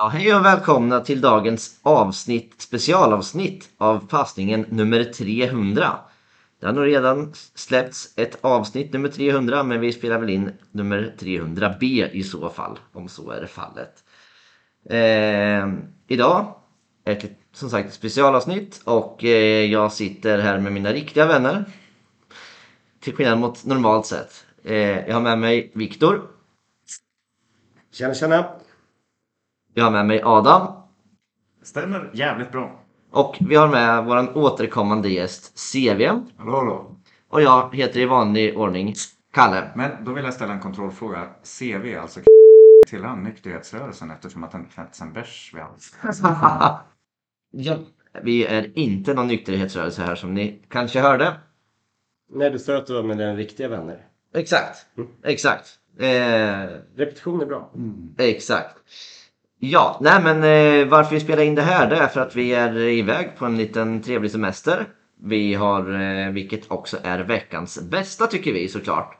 Ja, hej och välkomna till dagens avsnitt, specialavsnitt av passningen nummer 300. Det har nog redan släppts ett avsnitt nummer 300 men vi spelar väl in nummer 300B i så fall, om så är fallet. Eh, idag är det som sagt ett specialavsnitt och eh, jag sitter här med mina riktiga vänner. Till skillnad mot normalt sett. Eh, jag har med mig Viktor. Tjena tjena! Jag har med mig Adam. Stämmer jävligt bra. Och vi har med våran återkommande gäst CV. Hallå, hallå. Och jag heter i vanlig ordning Kalle. Men då vill jag ställa en kontrollfråga. CV, alltså till han nykterhetsrörelsen eftersom att han knäppts en bärs vid. Ja. Vi är inte någon nykterhetsrörelse här som ni kanske hörde. Nej, du sa att du var med dina riktiga vänner. Exakt. Exakt. Eh, Repetition är bra. exakt. Ja, nej men eh, varför vi spelar in det här det är för att vi är iväg på en liten trevlig semester. Vi har, eh, vilket också är veckans bästa tycker vi såklart.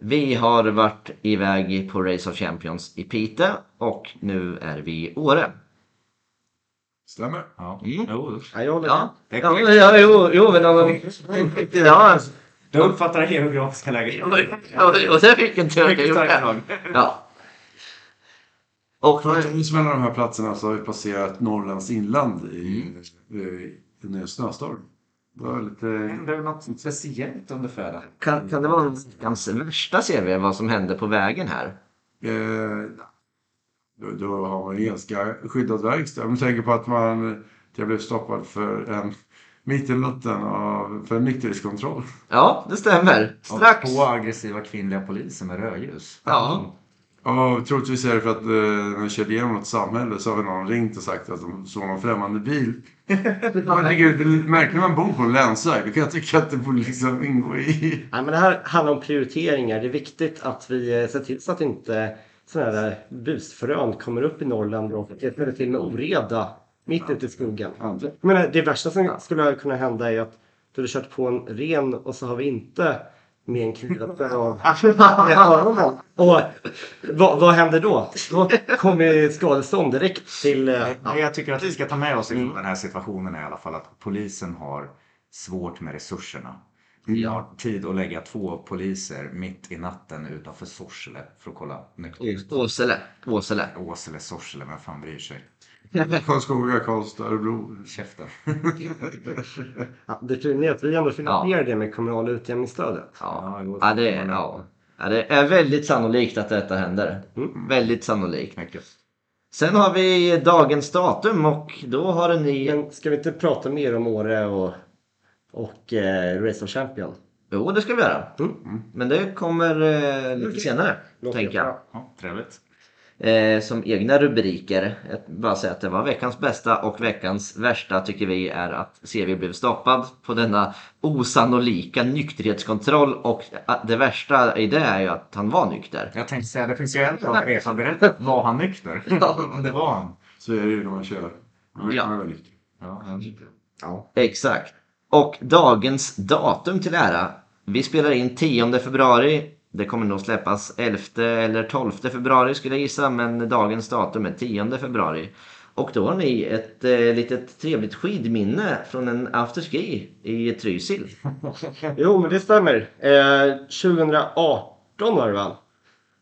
Vi har varit iväg på Race of Champions i Piteå och nu är vi i Åre. Stämmer. Ja. Mm. Jo, Ja, jag håller Ja, det är ja, ja jo, jo men om, ja, Du uppfattar det geografiska läget. och det fick gjort. lag. Ja. Och För att oss mellan de här platserna så har vi passerat Norrlands inland i, i, under en snöstorm. Det var lite... Hände det något speciellt under färden? kan, kan det vara veckans värsta CV vad som hände på vägen här? Eh, då, då har man ganska skyddad verkstad. Om du tänker på att man jag blev stoppad för en mitt i natten av, för en nykterhetskontroll. Ja, det stämmer. Strax. Två aggressiva kvinnliga poliser med rödljus. Ja. Och troligtvis är det för att eh, när körde igenom något samhälle så har någon ringt och sagt att de såg någon främmande bil. Jag tycker märkligt man bor på en länsväg. Då kan jag tycka att det borde liksom ingå i... Nej, men det här handlar om prioriteringar. Det är viktigt att vi eh, ser till så att inte sådana här busfrön kommer upp i Norrland och ställer till med oreda mitt ute i skogen. Ja. Menar, det värsta som skulle kunna hända är att du hade kört på en ren och så har vi inte med en kryddare av öronen. Och vad, vad händer då? Då kommer skadestånd direkt till... eh, Ja, jag tycker att vi ska ta med oss i den här situationen i alla fall att polisen har svårt med resurserna. Vi har tid att lägga två poliser mitt i natten utanför Sorsele för att kolla nykterhet. Åsele. Åsele. Åsele, Sorsele, vem fan bryr sig? Karlskoga, Karlstad, Örebro. Käften. Ja, det är att vi ändå finansierar det med kommunala utjämningsstödet. Ja. Ja, det, är- ja. ja, det är väldigt sannolikt att detta händer. Väldigt sannolikt. Mycket. Sen har vi dagens datum och då har ni... Men ska vi inte prata mer om Åre och, och eh, Race of Champion? Jo, det ska vi göra. Men det kommer eh, lite senare, Låter tänker jag. Ja, trevligt. Eh, som egna rubriker. Jag bara säga att det var veckans bästa och veckans värsta tycker vi är att CV blev stoppad på denna osannolika nykterhetskontroll och att det värsta i det är ju att han var nykter. Jag tänkte säga, det finns ju en sak resan berättat. Var han nykter? det var han. Så är det ju när man kör. Man Ja. man nykter. Ja, Ja. Exakt. Och dagens datum till ära. Vi spelar in 10 februari. Det kommer nog släppas 11 eller 12 februari skulle jag gissa. Men dagens datum är 10 februari. Och då har ni ett eh, litet trevligt skidminne från en afterski i Trysil. Jo, men det stämmer. Eh, 2018 var det väl?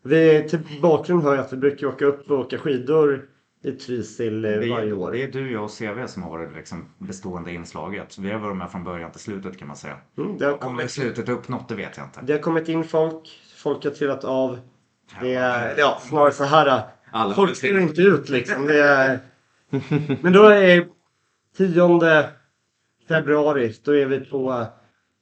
Vi, till bakgrund hör jag att vi brukar åka upp och åka skidor i Trysil eh, Det varje är, år. det är du, jag och CV som har varit liksom bestående inslaget. Vi har varit med från början till slutet kan man säga. Mm, det, har Om det är slutet uppnått, det vet jag inte. det har kommit in folk, folk har trillat av. Det är, ja, snarare så här. Alla Folk ser inte ut liksom. Det är, men då är 10 februari, då är vi på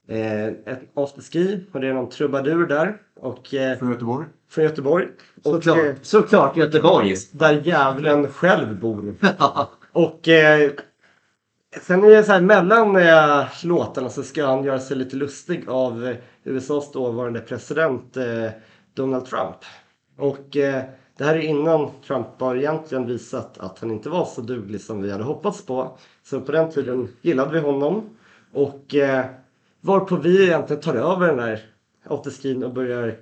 eh, ett afterski och det är någon trubadur där. Och eh, Från Göteborg. från Göteborg. Och, eh, Såklart, Såklart Göteborg. där djävulen själv bor. Och eh, sen är det så här mellan eh, låtarna så ska han göra sig lite lustig av eh, USAs dåvarande president eh, Donald Trump. Och eh, det här är innan Trump har egentligen visat att han inte var så duglig som vi hade hoppats på. Så på den tiden gillade vi honom. Och eh, varpå vi egentligen tar över den här afterskin och börjar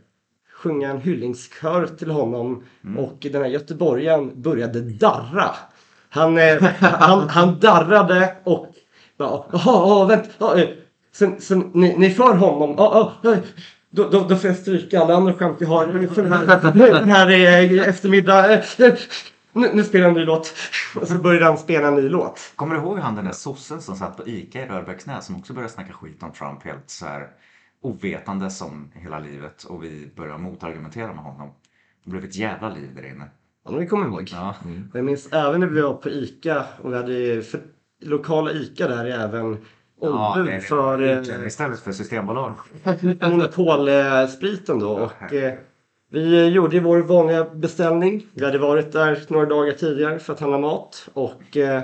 sjunga en hyllningskör till honom och den här göteborgaren började darra. Han, eh, han, han darrade och bara, jaha, ja, vänta, ja, eh, sen, sen, ni, ni för honom? Ja, ja, ja. Då, då, då får jag stryka alla andra skämt jag har för den här, den här eh, eftermiddag. Eh, eh, Nu, nu spelar jag en ny låt. Och så började han spela en ny låt. Kommer du ihåg han den där sossen som satt på ICA i Rörbäcksnäs som också började snacka skit om Trump helt så här ovetande som hela livet och vi började motargumentera med honom. Det blev ett jävla liv där inne. Ja, det kommer jag ihåg. Ja. Och jag minns även när vi var på ICA och vi hade för lokala ICA där är även Ja, ombud är- för eh, Istället för Systembolag. monopolspriten då. Och, vi gjorde vår vanliga beställning. Vi hade varit där några dagar tidigare för att handla mat. Och eh,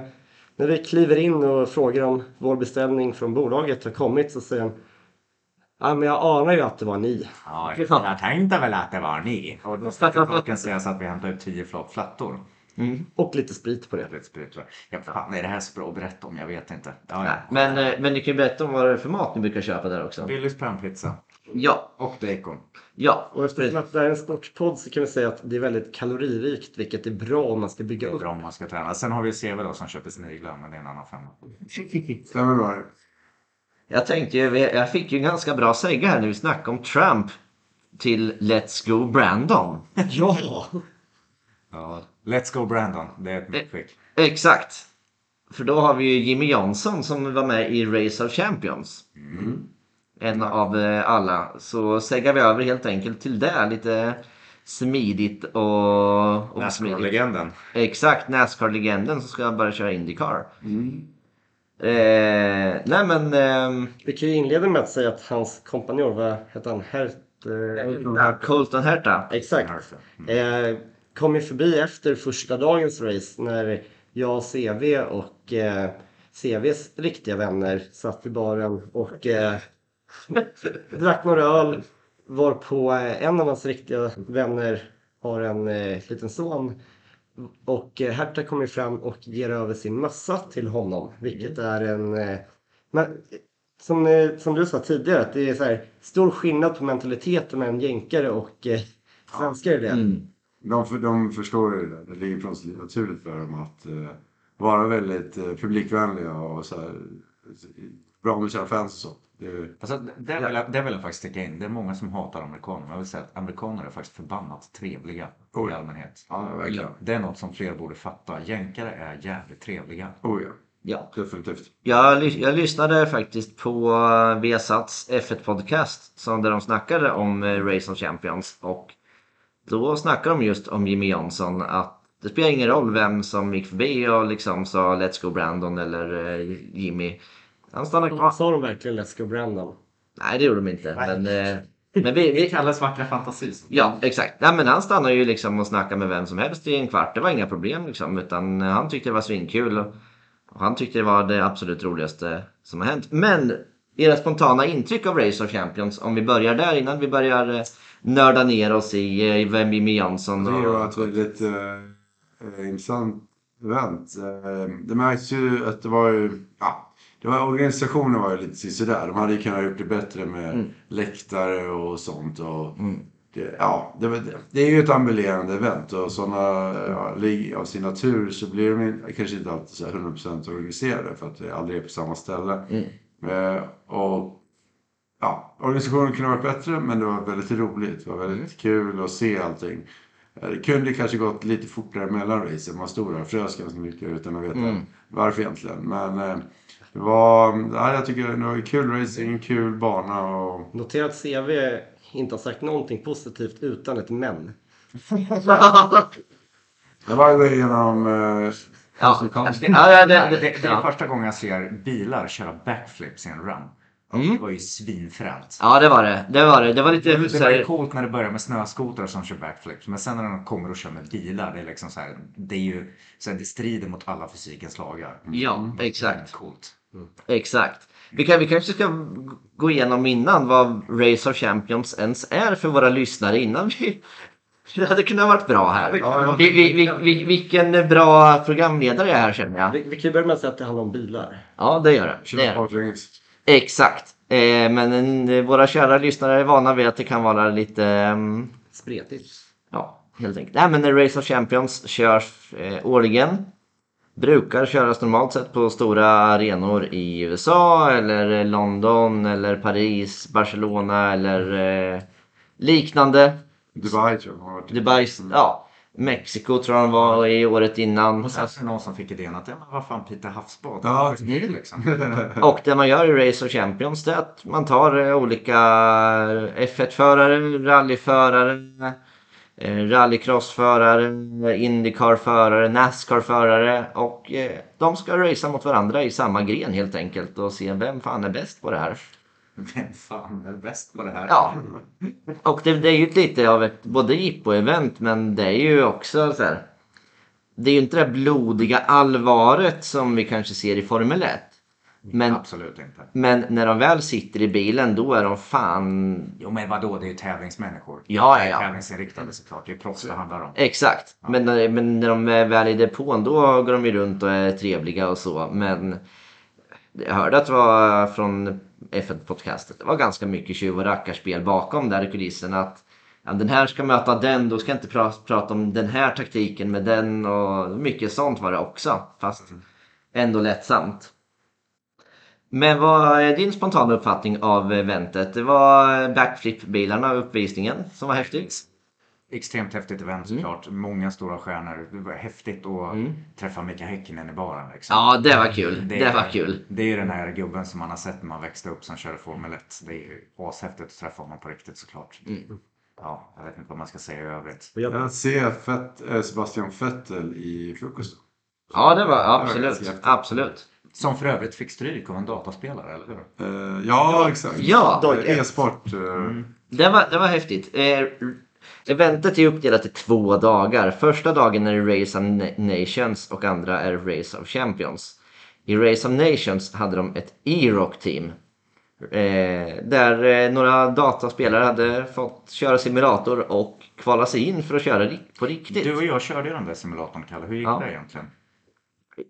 när vi kliver in och frågar om vår beställning från bolaget har kommit så säger han Ja men jag anar ju att det var ni. Ja, jag tänkte väl att det var ni. Och då ska klockan säga så att vi hämtar ut tio flak flattor. Och lite sprit på det. Lite sprit? Ja, fan, är det här så bra att berätta om? Jag vet inte. Ja, ja. Men, eh, men ni kan ju berätta om vad det är för mat ni brukar köpa där också. Willys pannpizza. Ja, Och bacon. ja. Och eftersom att det här är en sportpodd så kan vi säga att det är väldigt kaloririkt vilket är bra om man ska Det bygga är upp. bra om man ska träna. Sen har vi CV då som köper sniglar, men det är en annan femma. Stämmer bra. Jag tänkte ju, jag fick ju en ganska bra säga här när vi snackade om Trump till Let's Go Brandon. Ja! Ja. Let's go Brandon. Det är ett medskick. Exakt. För då har vi ju Jimmy Johnson som var med i Race of Champions. En av eh, alla. Så seggar vi över helt enkelt till det. Lite smidigt och... och smidigt. Nascar-legenden. Exakt, Nascar-legenden som ska börja köra Indycar. Eh, nej men... ehm, Vi kan ju inleda med att säga att hans kompanjon, vad hette han? Hert, eh, Colton Herta. Exakt. Eh, kom ju förbi efter första dagens race när jag och CV och eh, CVs riktiga vänner satt i baren och eh, drack några öl. Varpå eh, en av hans riktiga vänner har en eh, liten son. Och eh, Herta kommer fram och ger över sin mössa till honom. Vilket är en... Eh, men, som, eh, som du sa tidigare, att det är så här, stor skillnad på mentaliteten med en jänkare och eh, svenskar i det. Mm. De, för, de förstår ju det. Det ligger naturligt för dem att eh, vara väldigt eh, publikvänliga och så här, bra med sina fans och Det, Alltså, det, vill jag, det vill jag faktiskt sticka in. Det är många som hatar amerikaner. Men jag vill säga att amerikaner är faktiskt förbannat trevliga Oh i ja. allmänhet. ja, verkligen. Det är något som fler borde fatta. Jänkare är jävligt trevliga. Oh ja, Ja. definitivt. Jag, jag lyssnade faktiskt på uh, Viasats F1-podcast som där de snackade om eh, Race of Champions och då snackade de just om Jimmy Johnson att det spelar ingen roll vem som gick förbi och liksom sa Let's Go Brandon eller eh, Jimmy. Han stannade kvar. Sa de verkligen Let's Go Brandon? Nej det gjorde de inte. Men, eh, men vi, vi, kallas vackra fantasi. Ja, exakt. Nej, men han stannade ju liksom och snackade med vem som helst i en kvart. Det var inga problem liksom. Utan han tyckte det var svinkul. Och och han tyckte det var det absolut roligaste som har hänt. Men era spontana intryck av Race of Champions. Om vi börjar där innan vi börjar eh, nörda ner oss i eh, vem Jimmy Johnson Det och... var ett väldigt eh, eh, intressant event. Eh, det märks ju att det var ju, ja, det var, organisationen var ju lite sådär. De hade ju kunnat gjort det bättre med läktare och sånt. Och det, ja, det, det är ju ett ambulerande event och sådana, ja, av sin natur så blir de kanske inte alltid så här 100% organiserade för att det aldrig är på samma ställe. Eh, och ja, organisationen kunde ha varit bättre men det var väldigt roligt. Det var väldigt kul att se allting. Eh, Det kunde kanske gått lite fortare mellan racen. Man stod där och frös ganska mycket utan att veta varför egentligen. Men eh, det var, ja, jag tycker det var kul racing, kul bana och Notera att CV inte har sagt någonting positivt utan ett men. det var ju genom eh, Ja, Det, ja, det, det, det, det, är ja. första gången jag ser bilar köra backflips i en run. Mm. Det var ju svinfränt. ja, det var det. Det var det. Det var lite... Det så var ju coolt när det börjar med snöskotrar som kör backflips. Men sen när de kommer och kör med bilar, det är liksom så här, det är ju, så här, det strider mot alla fysikens lagar. Ja, exakt. Coolt. Exakt. Vi, kan, vi kanske ska gå igenom innan vad Race of Champions ens är för våra lyssnare innan vi... Det hade kunnat varit bra här. Ja. Vi, vi, vi, vi, vilken bra programledare jag är här känner jag. Vi, vi kan ju börja med att säga att det handlar om bilar. Ja, det gör det. det, gör det. Exakt. Eh, men eh, våra kära lyssnare är vana vid att det kan vara lite... ehm, Spretigt. Ja, helt enkelt. Nej, men Race of Champions körs eh, årligen. Brukar köras normalt sett på stora arenor i USA eller London eller Paris, Barcelona eller eh, liknande. Dubai tror jag varit. Dubai, ja. Mexiko tror jag de var i året innan. Och sen så är det någon som fick idén att, ja men vad fan Peter Havsbad. Ja. liksom. Och det man gör i Race of Champions det är att man tar eh, olika F1-förare, rallyförare, rallycrossförare, Indycar-förare, Nascar-förare och eh, de ska racea mot varandra i samma gren helt enkelt och se vem fan är bäst på det här. Vem fan är bäst på det här? Ja, och det, det är ju lite av ett både jippo-event men det är ju också så här. Det är ju inte det blodiga allvaret som vi kanske ser i Formel 1. Men, Absolut inte. men när de väl sitter i bilen då är de fan... Jo men vadå, det är ju tävlingsmänniskor. Ja, ja, ja. Tävlingsinriktade såklart. Det är proffs det handlar om. Exakt. Men, när- men när de är väl i depån då går de ju runt och är trevliga och så. Men jag hörde att det var från F1-podcastet. Det var ganska mycket tjuv och rackarspel bakom där i kulisserna. Att ja, den här ska möta den, då ska jag inte pra prata om den här taktiken med den och mycket sånt var det också. Fast ändå lättsamt. Men vad är din spontana uppfattning av eventet? Det var backflip-bilarna och uppvisningen som var häftigt. Extremt häftigt event såklart. Många stora stjärnor. Det var häftigt att Mm. träffa Mika Häkkinen i baren. Liksom. Ja, det var kul. Det, är- var kul. Det är ju den här gubben som man har sett när man växte upp som körde Formel 1. Det är ju ashäftigt att träffa honom på riktigt såklart. Mm. Ja, jag vet inte vad man ska säga i övrigt. Jag, Jag ser Fett, eh, Sebastian Vettel i frukost. Ja, det var Det var absolut. Absolut. Som för övrigt fick stryk av en dataspelare, eller hur? Eh, ja, exakt. Ja. Ett. E-sport. eh, Det var, det var häftigt. Eh, eventet är uppdelat i två dagar. Första dagen är det Race of Na- Nations och andra är Race of Champions. I Race of Nations hade de ett E-Rock team. Eh, där eh, några dataspelare hade fått köra simulator och kvala sig in för att köra ri- på riktigt. Du och jag körde ju den där simulatorn, Kalle. Hur gick Ja. det egentligen?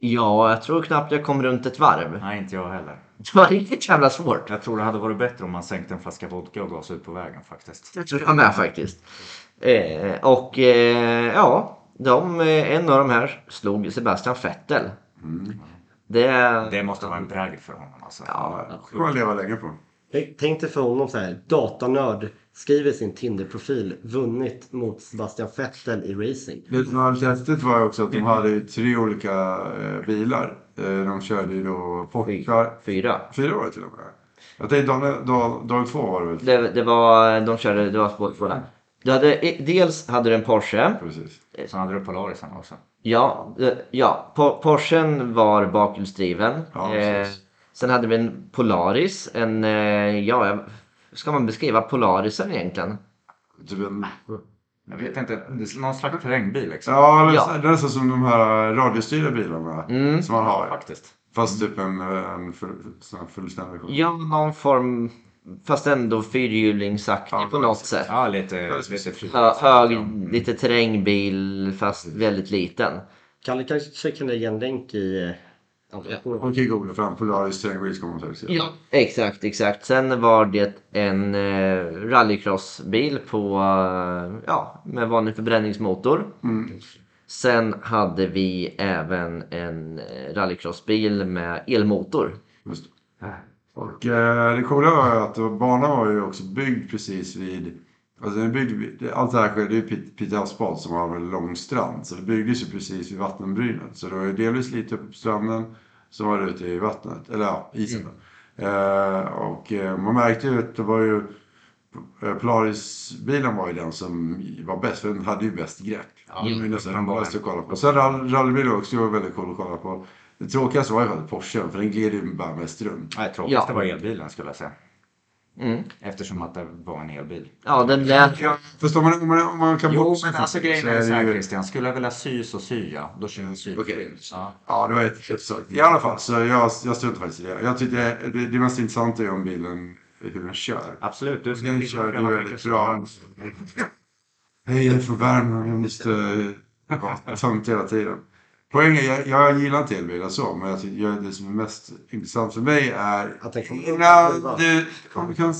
Ja, jag tror knappt jag kom runt ett varv. Nej, inte jag heller. Det var riktigt jävla svårt. Jag tror det hade varit bättre om man sänkte en flaska vodka och gav sig ut på vägen faktiskt. Jag tror jag med faktiskt. Eh, och eh, ja, de, eh, en av de här slog Sebastian Vettel. Det, Det måste vara en bragd för honom alltså. Ja. Det kommer man leva länge på. Tänk- dig för honom så här. Datanörd. Skriver sin Tinder-profil. Vunnit mot Sebastian Vettel i racing. Det som var häftigt var också att de hade tre olika eh, bilar. Eh, de körde ju då Porsche. fyra. Fyra var det till och med. Jag tänkte dag, dag, dag två var det väl? Det, det var, de körde, det var spår båda. Du hade, eh, dels hade du en Porsche. Precis. Sen hade du Polarisen också. Ja, eh, ja Po- Porschen var bakhjulsdriven. Ja, eh, precis. Sen hade vi en Polaris. En, eh, ja, ska man beskriva Polarisen egentligen? Typ en, Jag vet inte, det är någon slags terrängbil liksom. ja, det är, Ja. det är som de här radiostyrda bilarna Mm. som man har. Faktiskt. Fast typ en, en fullständig version. Ja, någon form, fast ändå fyrhjulingsaktig Ja, på något sätt. Ja, lite, lite. Hö, hög, lite terrängbil fast väldigt liten. Kalle kanske kan lägga en länk i... Man kan ju googla fram Polaris terrängbil ska man säga. Ja, exakt, exakt. Sen var det en eh, rallycrossbil på, eh, ja, med vanlig förbränningsmotor. Mm. Sen hade vi även en eh, rallycrossbil med elmotor. Just. Och eh, det coola var ju att banan var ju också byggd precis vid Alltså den är byggd, vid- allt det här skedde ju i Pit- Pite havsbad som har en lång strand. Så det byggdes ju precis vid vattenbrynet. Så det var ju delvis lite uppe på stranden. Så var ute i vattnet, eller ja, isen. Eh, och eh, man märkte ju att det var ju eh, Polaris-bilen var ju den som var bäst, för den hade ju bäst grepp. Ja, det var nästan roligast att kolla på. Sen rall- rallybilen också var väldigt cool att kolla på. Det tråkigaste var ju faktiskt Porschen, för den gled ju bara mest runt. Nej, tråkigaste Ja. var elbilen skulle jag säga. Mm. Eftersom att det var en elbil. Ja, den lät... Fast om man, om man, om man kan Jo, men alltså det, grejen så är så här ju- Christian. Skulle jag vilja sy så syr jag. Då kör jag sy. Okej. Ja. Ja, det var sak. I alla fall, så jag, jag struntar faktiskt i det. Jag tyckte det, det mest intressanta är om bilen, hur den kör. Absolut, du ska Den kör ju väldigt bra. Hej, jag är från Värmland. Jag måste vara tömt hela tiden. Poängen, jag, jag gillar inte elbilar så, men jag tycker jag, det som är mest intressant för mig är Att den kan- innan du om du kan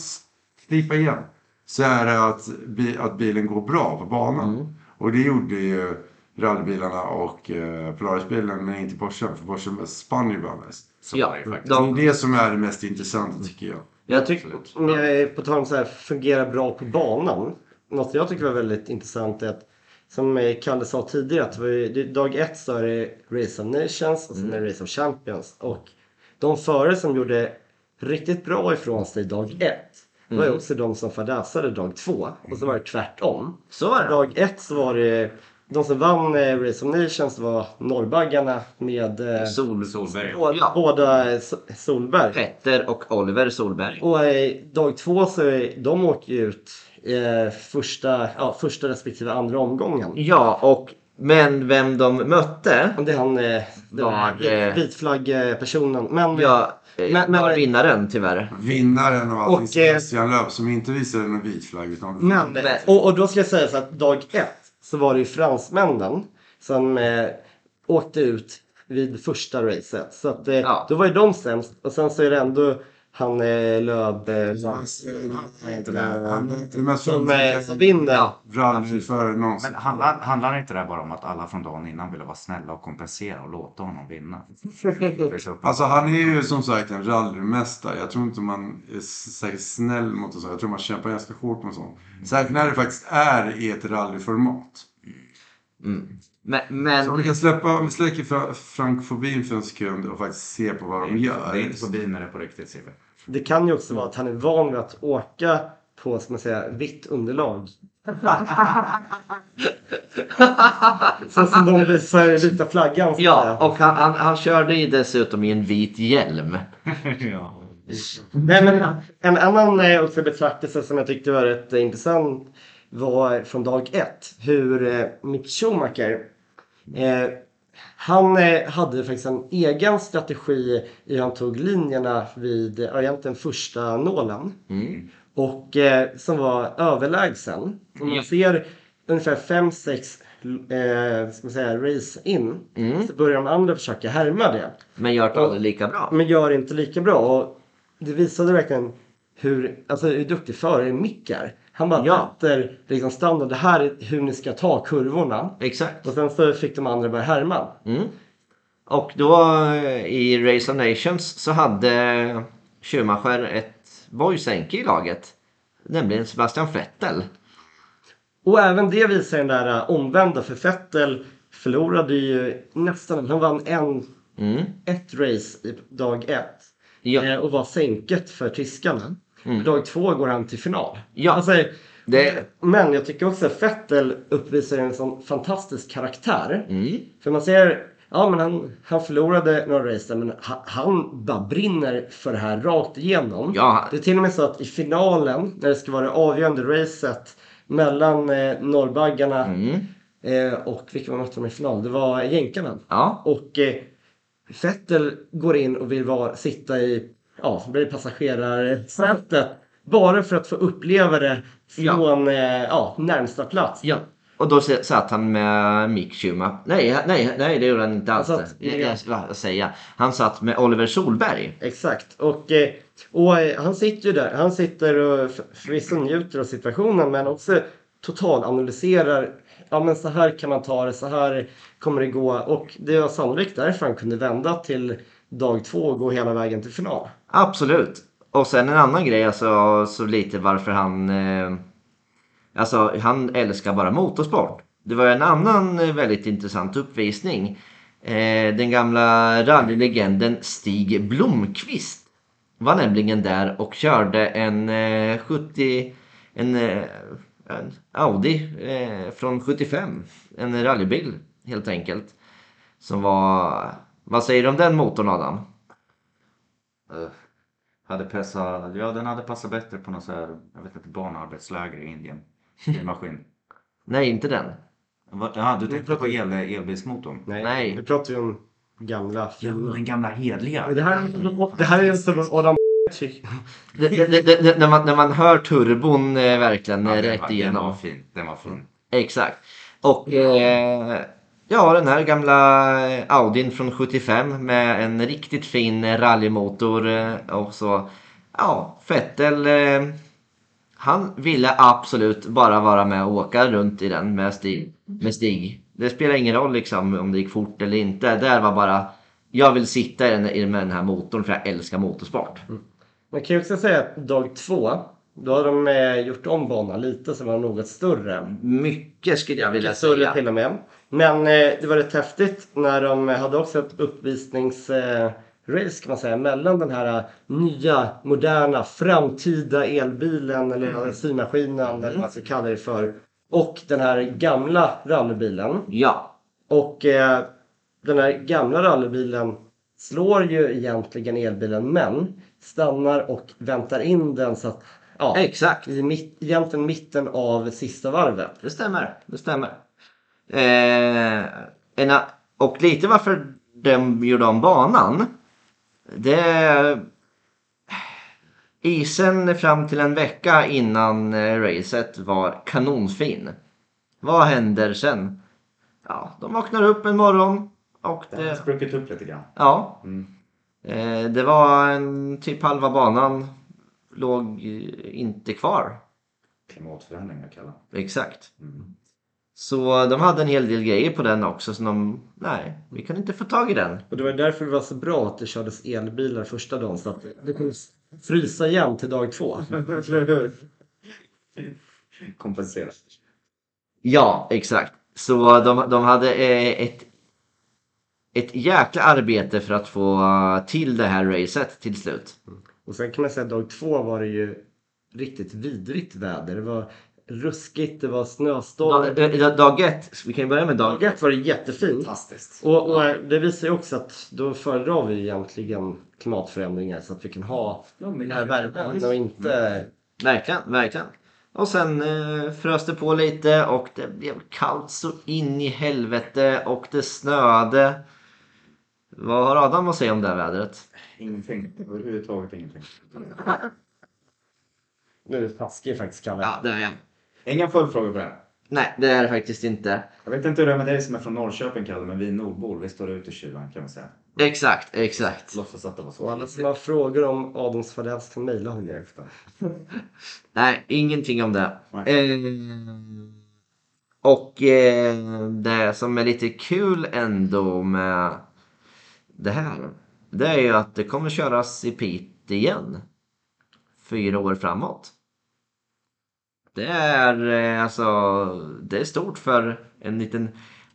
slipa igen. så är det att, bi, att bilen går bra på banan. Mm. Och det gjorde ju rallybilarna och eh, Polarisbilen men inte Porsche. För Porsche spann ju bara mest. Ja, det Det är det som är det mest intressanta tycker jag. Jag tycker... Om jag är på tal om så här, fungerar bra på banan. Något jag tycker var väldigt intressant är att som Kalle sa tidigare att var det, dag ett så är det Race of Nations och sen är det Race of Champions. Och de förare som gjorde riktigt bra ifrån sig dag ett var ju också de som fadäsade dag två. Och så var det tvärtom. Så var det. Dag ett så var det de som vann eh, Race of Nations var norrbaggarna med eh, Sol... Solberg. båda, Ja. båda eh, So- Solberg. Petter och Oliver Solberg. Och eh, dag två så är, de åker ju ut eh, första, ja, första respektive andra omgången. Ja, och men vem de mötte Och Det är han eh, den Var, eh, vitflagg-personen. Men ja, Men- men, men- var vinnaren tyvärr. Vinnaren av allting Och, eh, Sebastian Löf som inte visade någon vit flagg. Utan Men, Men- och, och då ska jag säga så att dag ett så var det ju fransmännen som eh, åkte ut vid första racet. Så att, eh, Ja. då var ju de sämst. Och sen så är det ändå han eh, Löb eh, Han är inte mest som, eh, som vinner. någonsin. Men handlar, handlar inte det bara om att alla från dagen innan ville vara snälla och kompensera och låta honom vinna? Är så. Alltså han är ju som sagt en rallymästare. Jag tror inte man är särskilt snäll mot en sån. Jag tror man kämpar ganska hårt med sånt. Särskilt när det faktiskt är i ett rallyformat. Mm. Men, Så men om vi kan släppa, släcker fra- frankfobin för en sekund och faktiskt se på vad de gör. Det är inte bin när det är på riktigt Sibbe. Det kan ju också vara att han är van vid att åka på ska man säga, vitt underlag. Så som de visar vita flaggan. så ja, och han, han, han körde ju dessutom i en vit hjälm. ja. Nej, men en annan eh, också betraktelse som jag tyckte var rätt eh, intressant var från dag ett. Hur eh, Mick Schumacher eh, han eh, hade faktiskt en egen strategi i hur han tog linjerna vid egentligen första nålen. Mm. Och eh, som var överlägsen. Om man ser ungefär 5-6 eh, ska man säga, race in Mm. så börjar de andra försöka härma det. Men gör det aldrig lika bra. Men gör inte lika bra. Och det visade verkligen hur, alltså, hur duktig förare Mick är. Han bara Ja. sätter liksom standard. Det här är hur ni ska ta kurvorna. Exakt. Och sen så fick de andra börja härma. Mm. Och då eh, i Race of Nations så hade Schumacher ett Boysenke i laget. Nämligen Sebastian Vettel. Och även det visar den där äh, omvända. För Vettel förlorade ju nästan, han vann en, Mm. ett race i dag ett. Ja. Eh, och var sänket för tyskarna. Mm. Dag två går han till final. Ja. Alltså, Det- Men jag tycker också att Vettel uppvisar en sån fantastisk karaktär. Mm. För man ser, ja men han, han förlorade några race där, men han, han bara brinner för det här rakt igenom. Ja. Det är till och med så att i finalen, när det ska vara det avgörande racet mellan eh, norrbaggarna Mm. eh, och vilka var mötte i final? Det var jänkarna. Ja. Och eh, Vettel går in och vill vara, sitta i ja, blir passagerarsätet bara för att få uppleva det Ja. från eh, ja, närmsta plats. ja. Och då satt han med Mick Schumacher. Nej, nej, nej det gjorde han inte alls. Han satt- Jag, jag, säga. Han satt med Oliver Solberg. Exakt. Och, eh, och eh, han sitter ju där. Han sitter och förvisso njuter av situationen men också totalanalyserar. Ja men så här kan man ta det, så här kommer det gå. Och det var sannolikt därför han kunde vända till dag två och gå hela vägen till final. Absolut. Och sen en annan grej, alltså så lite varför han... Eh, alltså han älskar bara motorsport. Det var en annan eh, väldigt intressant uppvisning. Eh, den gamla rallylegenden Stig Blomqvist var nämligen där och körde en eh, 70... En, eh, en Audi eh, från 75. En rallybil helt enkelt. Som var... Vad säger du om den motorn Adam? Uh hade passat, ja, den hade passat bättre på något så här, jag vet inte, barnarbetsläger i Indien. Maskin. Nej, inte den. Vad- Ja, du tänkte på el, elbilsmotorn? Nej. Nu pratar vi om gamla Ja, den gamla hedliga. Det här, det här är ju som Adam. Det, det, det, det, när, man, när man hör turbon eh, verkligen Ja, eh, den, rätt var, den igenom. var fin. Den var fin. Exakt. Och eh, ja, den här gamla eh, Audin från 75 med en riktigt fin eh, rallymotor. Eh, och så, ja, Vettel. Eh, Han ville absolut bara vara med och åka runt i den med Stig. Med Stig. Det spelar ingen roll liksom om det gick fort eller inte. Det var bara jag vill sitta i den, med den här motorn för jag älskar motorsport. Man kan ju också säga att dag två, då har de eh, gjort om banan lite så den var något större. Mycket skulle jag vilja Större säga. till och med. Men eh, det var rätt häftigt när de hade också ett uppvisningsrace eh, race, kan man säga mellan den här eh, nya, moderna, framtida elbilen eller symaskinen eller vad man ska kalla det för och den här gamla rallybilen. Ja, Och eh, den här gamla rallybilen slår ju egentligen elbilen men stannar och väntar in den så att ja, exakt. i mitt, egentligen mitten av sista varvet. Det stämmer. Det stämmer. Eh, en, och lite varför de gjorde om banan. Det... Isen fram till en vecka innan eh, racet var kanonfin. Vad händer sen? Ja, de vaknar upp en morgon och Det har det... spruckit upp lite grann. Ja. Mm. Eh, det var en, typ halva banan låg eh, inte kvar. Klimatförändringar kallar Exakt. mm. Så de hade en hel del grejer på den också som de, nej, vi kan inte få tag i den. Och det var därför det var så bra att det kördes elbilar första dagen så att det kunde frysa igen till dag två. Kompensera. Ja, exakt. Så de, de hade eh, ett, ett jäkla arbete för att få till det här racet till slut. Och sen kan man säga att dag två var det ju riktigt vidrigt väder. Det var ruskigt, det var snöstorm. Dag, eh, dag ett, vi kan ju börja med dag Dag ett var det jättefint. Fantastiskt. Och, och det visar ju också att då föredrar vi egentligen klimatförändringar så att vi kan ha den här värmen och inte... Verkligen, verkligen. Och sen eh, frös det på lite och det blev kallt så in i helvete och det snöade. Vad har Adam att säga om det här vädret? Ingenting. Överhuvudtaget ingenting. Nu är det taskig faktiskt Kalle. Ja, det är jag. Inga följdfrågor på det här. Nej, det är det faktiskt inte. Jag vet inte hur det är med dig som är från Norrköping Kalle, men vi nordbor, vi står ute i kylan kan man säga. Exakt, exakt. Låtsas att det var Och så. alla som har frågor om Adams fadäs kan mejla honom efter. Nej, ingenting om det. Eh, och eh, det som är lite kul ändå med det här. Det är ju att det kommer köras i Piteå igen. Fyra år framåt. Det är eh, alltså, det är stort för en liten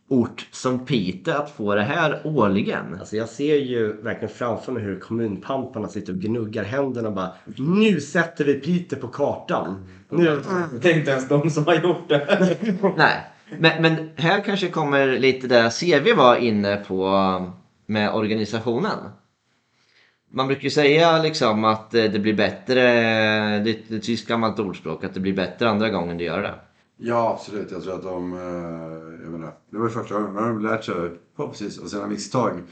ort som Piteå att få det här årligen. Alltså jag ser ju verkligen framför mig hur kommunpamparna sitter och gnuggar händerna och bara Nu sätter vi Piteå på kartan. Nu... Det är inte ens de som har gjort det. Nej, men, men här kanske kommer lite det CV var inne på med organisationen. Man brukar ju säga liksom att eh, det blir bättre, det är ett tyskt gammalt ordspråk, att det blir bättre andra gången du gör det. Ja, absolut. Jag tror att de... eh, Jag menar, det var ju första gången. Men de lärt sig förhoppningsvis av sina misstag.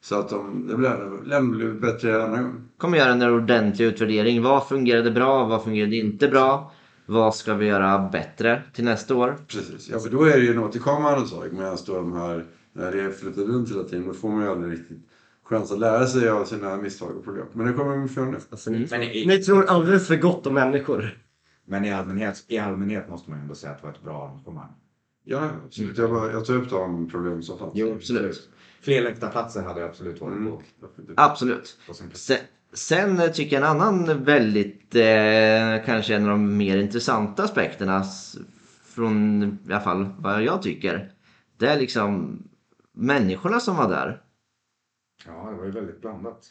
Så att de, det blir bli bättre andra gången. Kommer göra en ordentlig utvärdering. Vad fungerade bra? Vad fungerade inte bra? Vad ska vi göra bättre till nästa år? Precis. Ja, för då är det ju en återkommande sak. Medan de här, när det flyttar runt hela tiden, då får man ju aldrig riktigt chans att lära sig av sina misstag och problem. Men det kommer vi få göra nu. Alltså, ni, Men i, ni tror alldeles för gott om människor. men i, allmänhet, i allmänhet måste man ju ändå säga att det var ett bra arrangemang. Ja, absolut. Jag, bara, jag tar upp de problem som fanns. absolut. Fler läktarplatser hade jag absolut varit Mm. på. Absolut. Sen, sen tycker jag en annan väldigt, eh, kanske en av de mer intressanta aspekterna från i alla fall vad jag tycker. Det är liksom människorna som var där. Ja, det var ju väldigt blandat.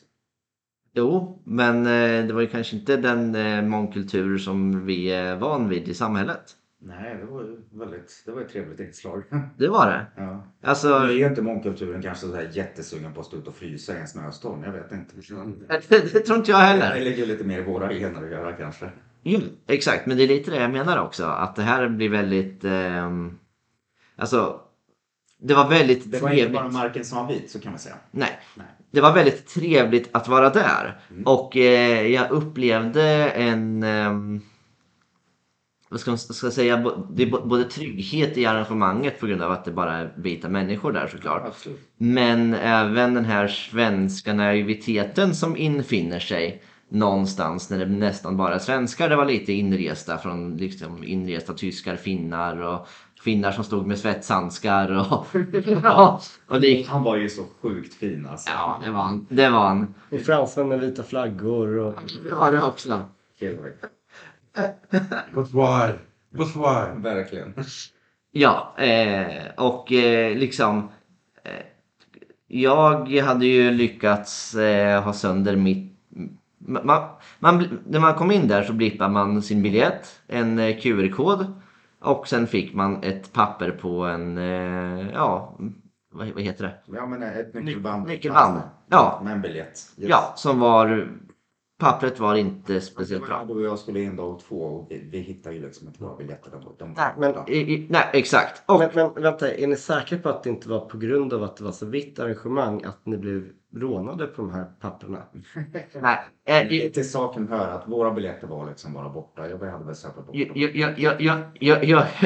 Jo, men eh, det var ju kanske inte den eh, mångkultur som vi är van vid i samhället. Nej, det var ju väldigt, det var ett trevligt inslag. Det var det. Ja. Alltså, Nu är ju inte mångkulturen kanske så här jättesugen på att stå ut och frysa i en snöstorm. Jag vet inte. det, det tror inte jag Det heller. ligger ju lite mer i våra gener att göra kanske. Jo, exakt, men det är lite det jag menar också. Att det här blir väldigt... ehm, alltså, det var väldigt Det var inte trevligt. bara marken som var vit, så kan man säga. Nej. Nej. Det var väldigt trevligt att vara där. Mm. Och eh, jag upplevde en... ehm, vad ska man ska jag säga? Det är både trygghet i arrangemanget på grund av att det bara är vita människor där såklart. Absolut. Men även den här svenska naiviteten som infinner sig någonstans när det nästan bara är svenskar. Det var lite inresta från liksom inresta tyskar, finnar och finnar som stod med svetshandskar och, ja, och lik. Han var ju så sjukt fin alltså. Ja, det var han. Det var han. Och fransmän med vita flaggor. Och... Var det också. But why? But why? Verkligen. Ja, eh, och eh, liksom eh, jag hade ju lyckats eh, ha sönder mitt... Man, man, när man kom in där så blippade man sin biljett, en eh, QR-kod och sen fick man ett papper på en, eh, ja, vad, vad heter det? Ja men ett nyckelband. Nyckelband. Ja. Med en biljett. Ja, som var, pappret var inte speciellt bra. Du och jag skulle in dag två och vi, vi hittade ju liksom inte våra biljetter. De, de nej, men, i, nej, exakt. Och, men, men, vänta, är ni säkra på att det inte var på grund av att det var så vitt arrangemang att ni blev rånade på de här papperna? nej. Eh, äh, till saken hör att våra biljetter var liksom bara borta. Jag hade väl sökt bort. Jag, jag, jag, jag,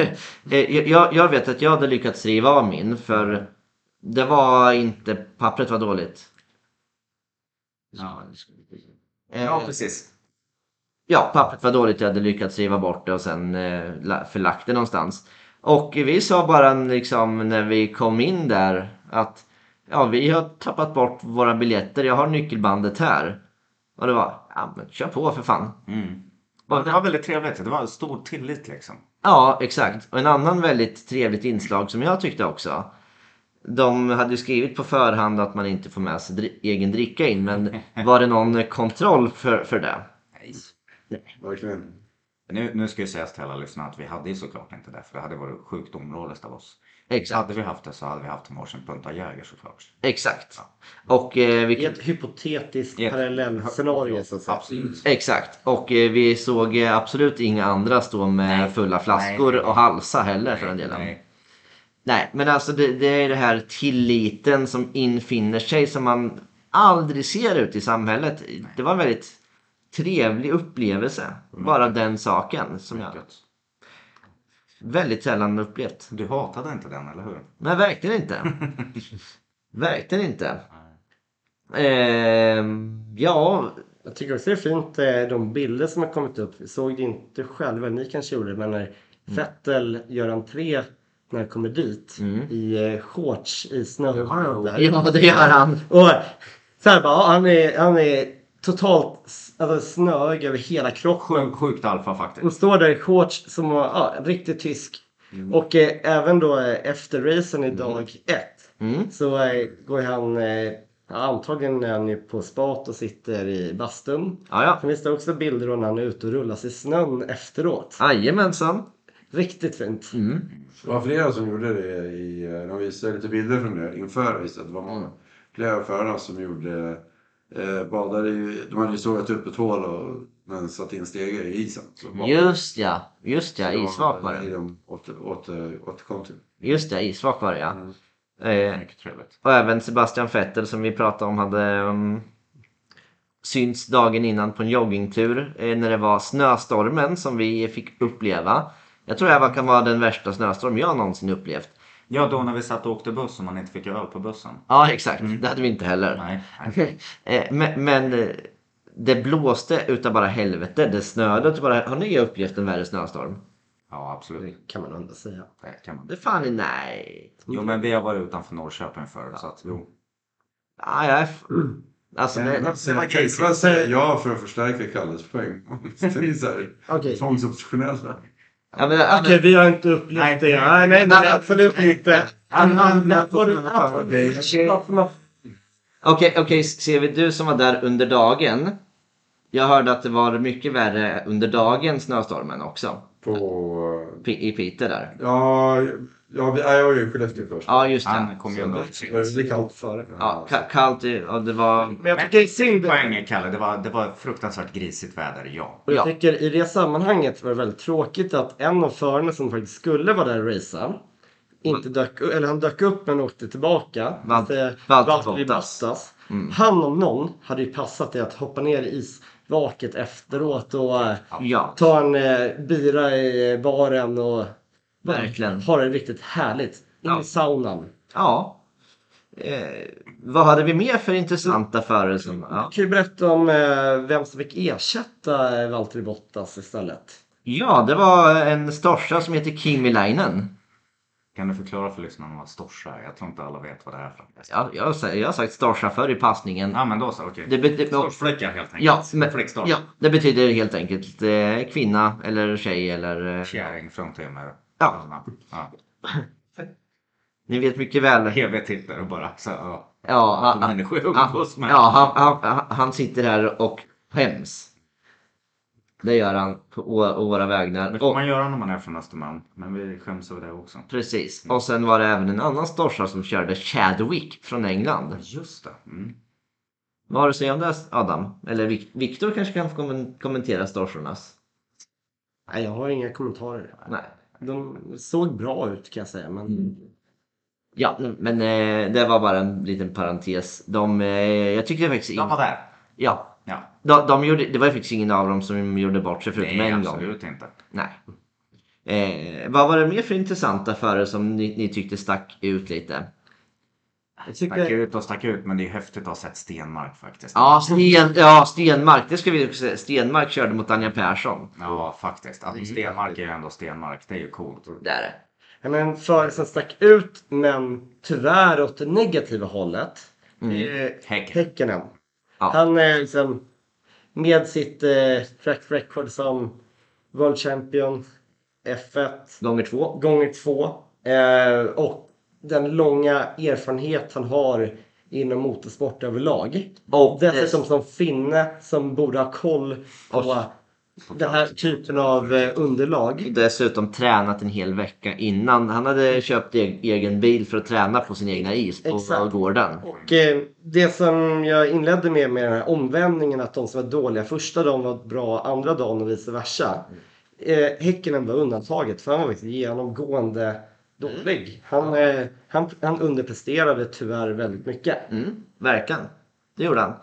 eh, jag, jag, jag vet att jag hade lyckats riva av min för det var inte, pappret var dåligt. Ja, det skulle Ja precis. ja, pappret var dåligt. Jag hade lyckats riva bort det och sen eh, la- förlagt det någonstans. Och vi sa bara liksom när vi kom in där att ja, vi har tappat bort våra biljetter. Jag har nyckelbandet här. Och det var, ja men kör på för fan. Mm. Det var väldigt trevligt. Det var stor tillit liksom. Ja, exakt. Och en annan väldigt trevligt inslag som jag tyckte också. De hade ju skrivit på förhand att man inte får med sig dri- egen dricka in, men var det någon kontroll för, för det? Nej. Verkligen. Nu, nu ska jag säga till alla lyssnare att vi hade ju såklart inte det. För det hade varit sjukt områdeskt av oss. Exakt. Hade vi haft det så hade vi haft en varsin punta Jäger såklart. Exakt. Och, eh, I vilket, ett hypotetiskt Ja. parallellscenario så att säga. Absolut. exakt. Och eh, vi såg eh, absolut inga andra stå med Nej. fulla flaskor Nej, nej, och halsa heller för den delen. Nej. Nej, men alltså det, det är det här tilliten som infinner sig som man aldrig ser ut i samhället. Det var en väldigt trevlig upplevelse. Bara den saken som jag väldigt sällan upplevt. Du hatade inte den, eller hur? Men verkligen inte. verkligen inte. Ehm, ja, Jag tycker också det är fint eh, de bilder som har kommit upp. Vi såg det inte själva, ni kanske gjorde det, men när Vettel gör entré när han kommer dit i eh, shorts i snö. där. ja det gör han. Och så här bara, han är, han är totalt alltså, snöig över hela kroppen. Sjukt, alfa Och faktiskt. står där i shorts som ja, riktigt tysk. Och eh, även då eh, efter racen i dag ett Mm. så eh, går han, eh, ja, antagligen är han ju på spat och sitter i bastun. Ja, ja. Sen finns det också bilder när han är ute och rullas i snön efteråt. Jajamensan. Riktigt fint. Mm. Det var flera som gjorde det i, eh, de visade lite bilder från det inför racet. Det var många, flera av förarna som gjorde, eh, badade i, de hade ju sågat upp ett hål och men satt in stegar i isen. Just ja, just ja, det var- i det. de åter, åter, återkom till. Just det, isvak var det ja. Eh, Mycket trevligt. Och även Sebastian Vettel som vi pratade om hade um, synts dagen innan på en joggingtur eh, när det var snöstormen som vi fick uppleva. Jag tror det här kan vara den värsta snöstorm jag någonsin upplevt. Ja, då när vi satt och åkte buss och man inte fick öl på bussen. Ja exakt, det hade vi inte heller. Nej. nej. Eh, men, men eh, det blåste utav bara helvete. Det snöade utav bara... Har ni upplevt en värre snöstorm? Ja, absolut. Det kan man ändå säga. Det kan man. Det fan nej. Jo, men vi har varit utanför Norrköping förr. Så att, jo. Ah, jag är Alltså det... Vad säger jag för att förstärka Kalles poäng? Det är tvångsoptionella. Ja, men, Okej, vi har inte upplevt Nej. det. Nej, nej, nej, absolut inte. Okej, okej, ser vi du som var där under dagen. Jag hörde att det var mycket värre under dagen snöstormen också. På... I Piteå där. Ja, ja vi, jag var ju i Skellefteå först. Ja, just det. Han kom ju undan. Det var kallt före. Ja, ka- kallt och det var... Men jag tycker det är synd. Poängen Kalle, det var, det var fruktansvärt grisigt väder, ja. Och jag Ja. tycker i det sammanhanget var det väldigt tråkigt att en av förarna som faktiskt skulle vara där och racea inte dök upp, eller han dök upp men åkte tillbaka. Är Valtteri. Bottas. Mm. Han om någon hade ju passat i att hoppa ner i isvaket efteråt och eh, Ja, ta en eh, bira i baren och verkligen. ha det riktigt härligt. In Ja. i saunan. Ja. Eh, vad hade vi mer för intressanta? Som, ja. Kan du berätta om eh, vem som fick ersätta eh, Valtteri Bottas istället? ja, det var en Storsa som heter Kimi Lainen. Kan du förklara för lyssnarna vad storsa är? Jag tror inte alla vet vad det är för. Ja, jag, har, sagt- jag har sagt Storsa förr i passningen. Ja men då så, okej. Det bet- Storsfläckar helt enkelt. Ja, men, ja, det betyder helt enkelt eh, kvinna eller tjej eller... Eh, Käring, fruntimmer. Ja. ja. ni vet mycket väl. HV-titlar och bara så, ja. Ja, han, människor han, umgås med. ja, han, han, han sitter här och skäms. Det gör han på å- å våra Det vägnar. får Och, man göra när man är från Östermalm. Men vi skäms över det också. precis. Och sen var det även en annan storsa som körde Chadwick från England. Just det. Mm. Vad har du att säga om det Adam? Eller Vik- Viktor kanske kan kommentera storsornas? Nej, jag har inga kommentarer. Nej. De såg bra ut kan jag säga. Men Ja, men eh, det var bara en liten parentes. De, eh, jag tyckte faktiskt... De var där. Ja. Ja. De, de gjorde, det var faktiskt ingen av dem som gjorde bort sig förutom Nej, en gång. absolut inte. Nej. Eh, vad var det mer för intressanta förare som ni, ni tyckte stack ut lite? Jag Stack tycker... ut och stack ut men det är häftigt att ha sett Stenmark faktiskt. Ja, Sten, ja Stenmark. Det ska vi också säga. Stenmark körde mot Anja Persson. Ja, faktiskt. Alltså, Stenmark är ju ändå Stenmark. Det är ju coolt. Det är det. Ja, men förare som stack ut men tyvärr åt det negativa hållet. Mm. Häcken. Häckenen. Ja. Han är liksom med sitt eh, track record som World Champion F1 Gånger två. gånger två. Eh, och den långa erfarenhet han har inom motorsport överlag. Och Dessutom som finne som borde ha koll på den här typen av eh, underlag. dessutom tränat en hel vecka innan. Han hade köpt e- egen bil för att träna på sin egna is på Exakt. gården. Och eh, det som jag inledde med med den här omvändningen att de som var dåliga första dagen var bra andra dagen och vice versa. Eh, Häckenen var undantaget för han var genomgående dålig. Han, eh, han, han underpresterade tyvärr väldigt mycket. Mm, verkligen. Det gjorde han.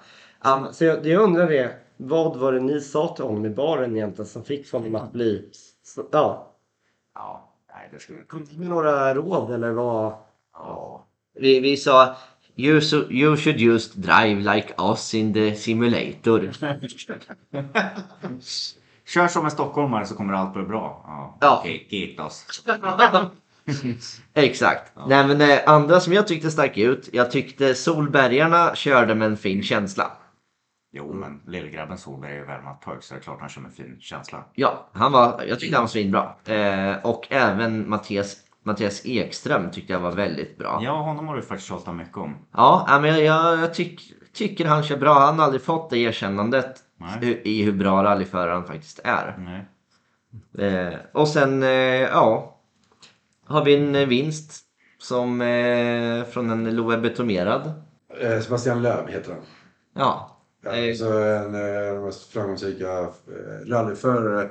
Um, Så jag, det jag undrar är, vad var det ni sa till honom i baren egentligen som fick honom att bli... Så, ja, Ja, nej det skulle kom ni med några råd eller vad? Ja. vi, vi sa you, so, you should just drive like us in the simulator. Kör som en stockholmare så kommer allt bli bra. Ja. Ja. Okej, Gitas. Exakt. Nej, men eh, andra som jag tyckte stack ut. Jag tyckte Solbergarna körde med en fin känsla. Jo, men lillgrabben Solberg är ju värmat pojk så det är klart han kör med fin känsla. Ja, han var, jag tyckte han var svinbra. Eh, och även Mattias, Mattias Ekström tyckte jag var väldigt bra. Ja, honom har du faktiskt tjatat mycket om. Ja, ja, men jag, jag, jag tyck, tycker han kör bra. Han har aldrig fått det erkännandet Nej. i, hur bra rallyförare han faktiskt är. Nej. Eh, och sen, eh, ja, har vi en eh, vinst som eh, från en Loe Betomerad. Eh, Sebastian Löv heter han. Ja, Ja, Eh. så en eh, av de mest framgångsrika eh, rallyförare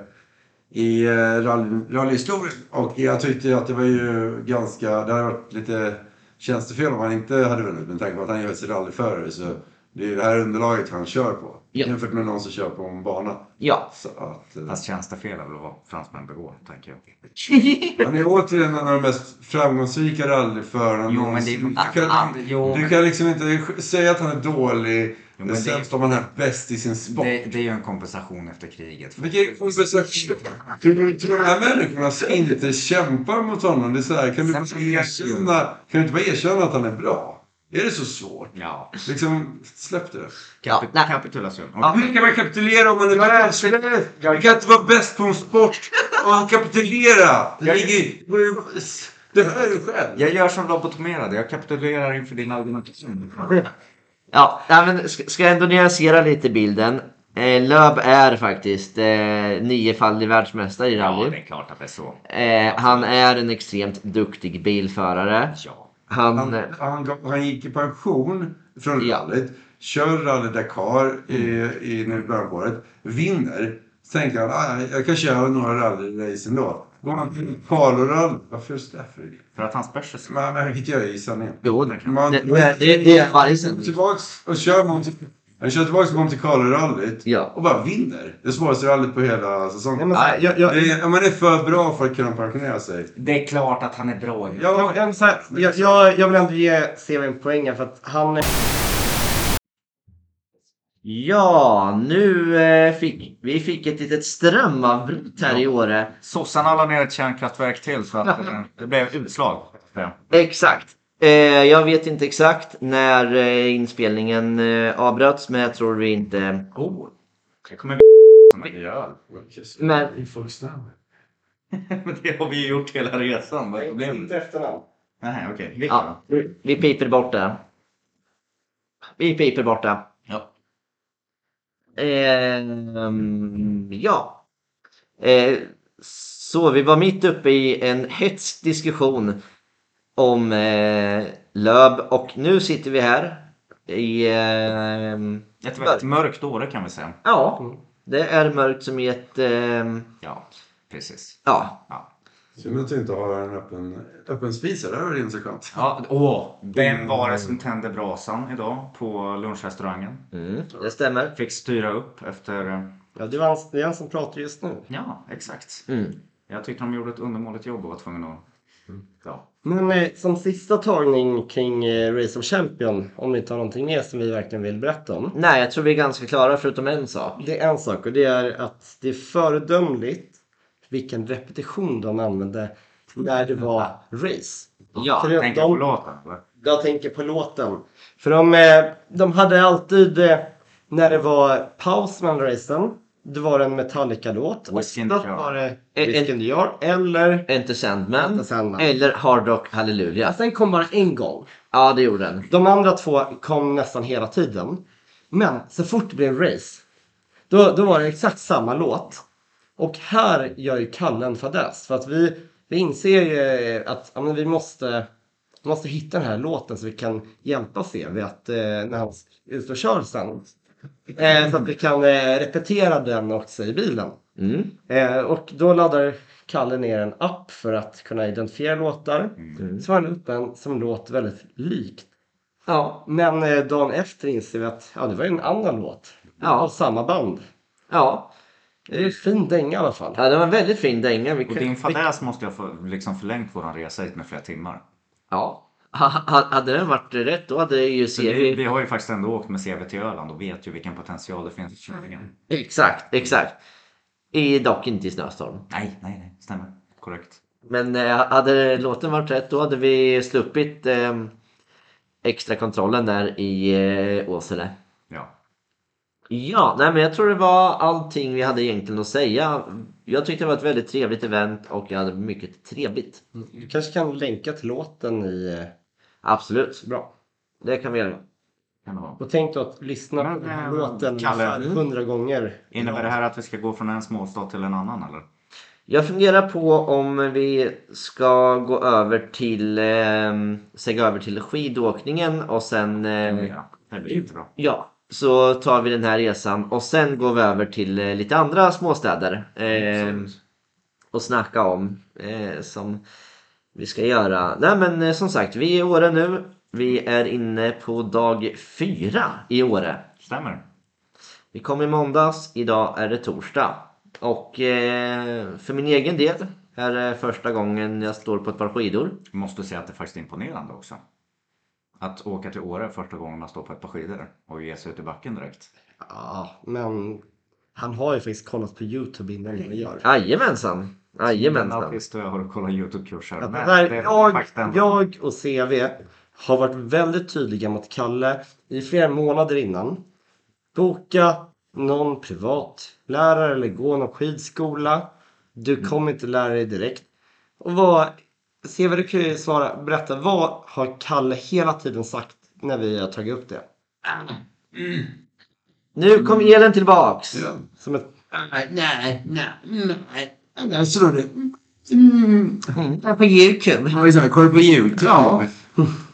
i rally, rallyhistorien. Och jag tyckte att det var ju ganska... Det hade varit lite tjänstefel om han inte hade vunnit. Men tanke på att han gör sig rallyförare så det är ju det här underlaget han kör på. Ja. Jämfört med någon som kör på en bana. ja. Så att, eh, Fast tjänstefel är väl vad fransmän begår, tänker jag. Han är återigen en av de mest framgångsrika rallyförarna Jo, men det du, kan, Ah, jo, du men- kan liksom inte säga att han är dålig. Jo, det men sämst om han är bäst i sin sport. Det, det är ju en kompensation efter kriget. Vilken kompensation? De här människorna som inte kämpar mot honom? Det är så här, kan, du erkänna, kan du inte bara erkänna att han är bra? Är det så svårt? Ja. Liksom, släpp det. Ja, kapitulation. Ja. Hur kan man kapitulera om man är världsmästare? Man kan inte vara bäst på en sport och kapitulera. Det ligger... Det hör du själv. Jag gör som lobotomerad. Jag kapitulerar inför din argumentation. Ja, men ska, jag ändå nyansera lite bilden. Eh, Löb är faktiskt eh, niofaldig världsmästare i Ja, rally. det är klart att det är så. Eh, han är en extremt duktig bilförare. Ja. Han, Han, han, han gick i pension från Ja. rallyt. Kör Rally Dakar i, i början på året. Vinner. Så tänker han ah, jag kan köra några rallyrace ändå. Går han till Falurally. Varför just därför? För att han spörs Man, man kan inte göra det i sanningen. jo, det, Man, det, det, det är varje sändning. Tillbaks och kör mot Han kör tillbaka till Monte Carlo-rallyt Ja. och bara vinner. Det svåraste rallyt på hela Nej, säsongen. men så här, jag, jag, Det är, man är för bra för att kunna pensionera sig. Det är klart att han är bra. Ja, jag, här, jag, jag, jag vill ändå ge CV en poäng här för att han... Ja, nu eh, fick vi fick ett litet strömavbrott här i Åre. Sossarna la ner ett kärnkraftverk till så att eh, det blev utslag. Ja. Exakt. Eh, jag vet inte exakt när eh, inspelningen eh, avbröts, men jag tror vi inte... Oh, det kommer som en öl. Men Men det har vi ju gjort hela resan. Vad är problemet? efternamn. Nej, okej. Vilka ja, vi piper bort det. Vi piper bort det. Ja. Ehm, ja. Eh, så vi var mitt uppe i en hetsk diskussion om eh, Löb och nu sitter vi här i... ehm, Ett väldigt mörkt Åre kan vi säga. ja, det är mörkt som i ett... ehm, Ja, precis. ja, Ja. Synd att du inte har en öppen, öppen spis. Det här var inte så skönt. Ja, åh, vem var det som tände brasan idag på lunchrestaurangen? mm, det stämmer. Fick styra upp efter... eh, Ja, det, var han, som pratar just nu. Ja, exakt. Mm. Jag tyckte de gjorde ett undermåligt jobb och var tvungen att... Ja. Men eh, som sista tagning kring eh, Race of Champion, om ni har någonting mer som vi verkligen vill berätta om. Nej, jag tror vi är ganska klara förutom en sak. Det är en sak och det är att det är föredömligt vilken repetition de använde när det var race. Ja, För Tänker de- på låten. eller? Jag tänker på låten. För de, eh, de hade alltid, när det var paus mellan racen, det var en Metallica-låt. Jar. var det Whiskey Jar eller... Enter Sandman. Enter Sandman. Eller Hard Rock Hallelujah. Den kom bara en gång. Ja, det gjorde den. De andra två kom nästan hela tiden. Men så fort det blev race, då, då var det exakt samma låt. Och här gör ju Kalle en fadäs. För att vi, vi inser ju att ja, vi måste, måste hitta den här låten så vi kan hjälpa CV att, eh, när han ute och kör sen. Eh, så att vi kan eh, repetera den också i bilen. Mm. Eh, och då laddar Kalle ner en app för att kunna identifiera låtar. Mm. Så var han upp en som låter väldigt likt Ja, men eh, dagen efter inser vi att ja, det var ju en annan låt. Ja. Av samma band. ja. Det är en fin dänga i alla fall. Ja, det var en väldigt fin dänga. Vi Och kan- din fadäs måste jag få liksom förlängt våran resa hit med flera timmar. Ja. Ha- ha- Hade den varit rätt då hade ju Så vi, vi CV... har ju faktiskt ändå åkt med CV till Öland och vet ju vilken potential det finns i körningen. Exakt, exakt. I, dock inte i snöstorm. Nej, nej, nej. Stämmer. Korrekt. Men eh, hade låten varit rätt då hade vi sluppit eh, extra kontrollen där i eh, Åsele. Ja. Ja, nej men jag tror det var allting vi hade egentligen att säga. Jag tyckte det var ett väldigt trevligt event och jag hade mycket trevligt. Du kanske kan länka till låten i... Absolut, Bra. det kan vi göra. Kan det vara. Och tänk då att lyssna Men, på eh, låten Kalle. ungefär hundra gånger. Innebär det här att vi ska gå från en småstad till en annan eller? Jag funderar på om vi ska gå över till, eh, segga över till skidåkningen och sen eh, Ja, det blir jättebra. Ja, så tar vi den här resan och sen går vi över till eh, lite andra småstäder. Eh, och snacka om eh, som vi ska göra. Nej men eh, som sagt, vi är i Åre nu. Vi är inne på dag fyra i Åre. Stämmer. Vi kom i måndags, idag är det torsdag. Och eh, för min egen del är det första gången jag står på ett par skidor. Jag måste säga att det är faktiskt imponerande också. Att åka till Åre första gången man står på ett par skidor och ge sig ut i backen direkt. Ja, men han har ju faktiskt kollat på Youtube innan han gör. Jajamensan! Jajamensan! artist och jag har att kolla Youtube-kurser. Att det Men där, det är jag, jag och CV har varit väldigt tydliga mot Kalle i flera månader innan. Boka någon privat lärare eller gå någon skidskola. Du kommer inte lära dig direkt. Och vad, CV du kan ju svara, berätta vad har Kalle hela tiden sagt när vi har tagit upp det? Nu kom elen tillbaks! Ja. Som ett, Nej, nej, nej, nej. Jag slår det. Mm. På Youtube. Ja, exakt. Kolla på Youtube. Ja.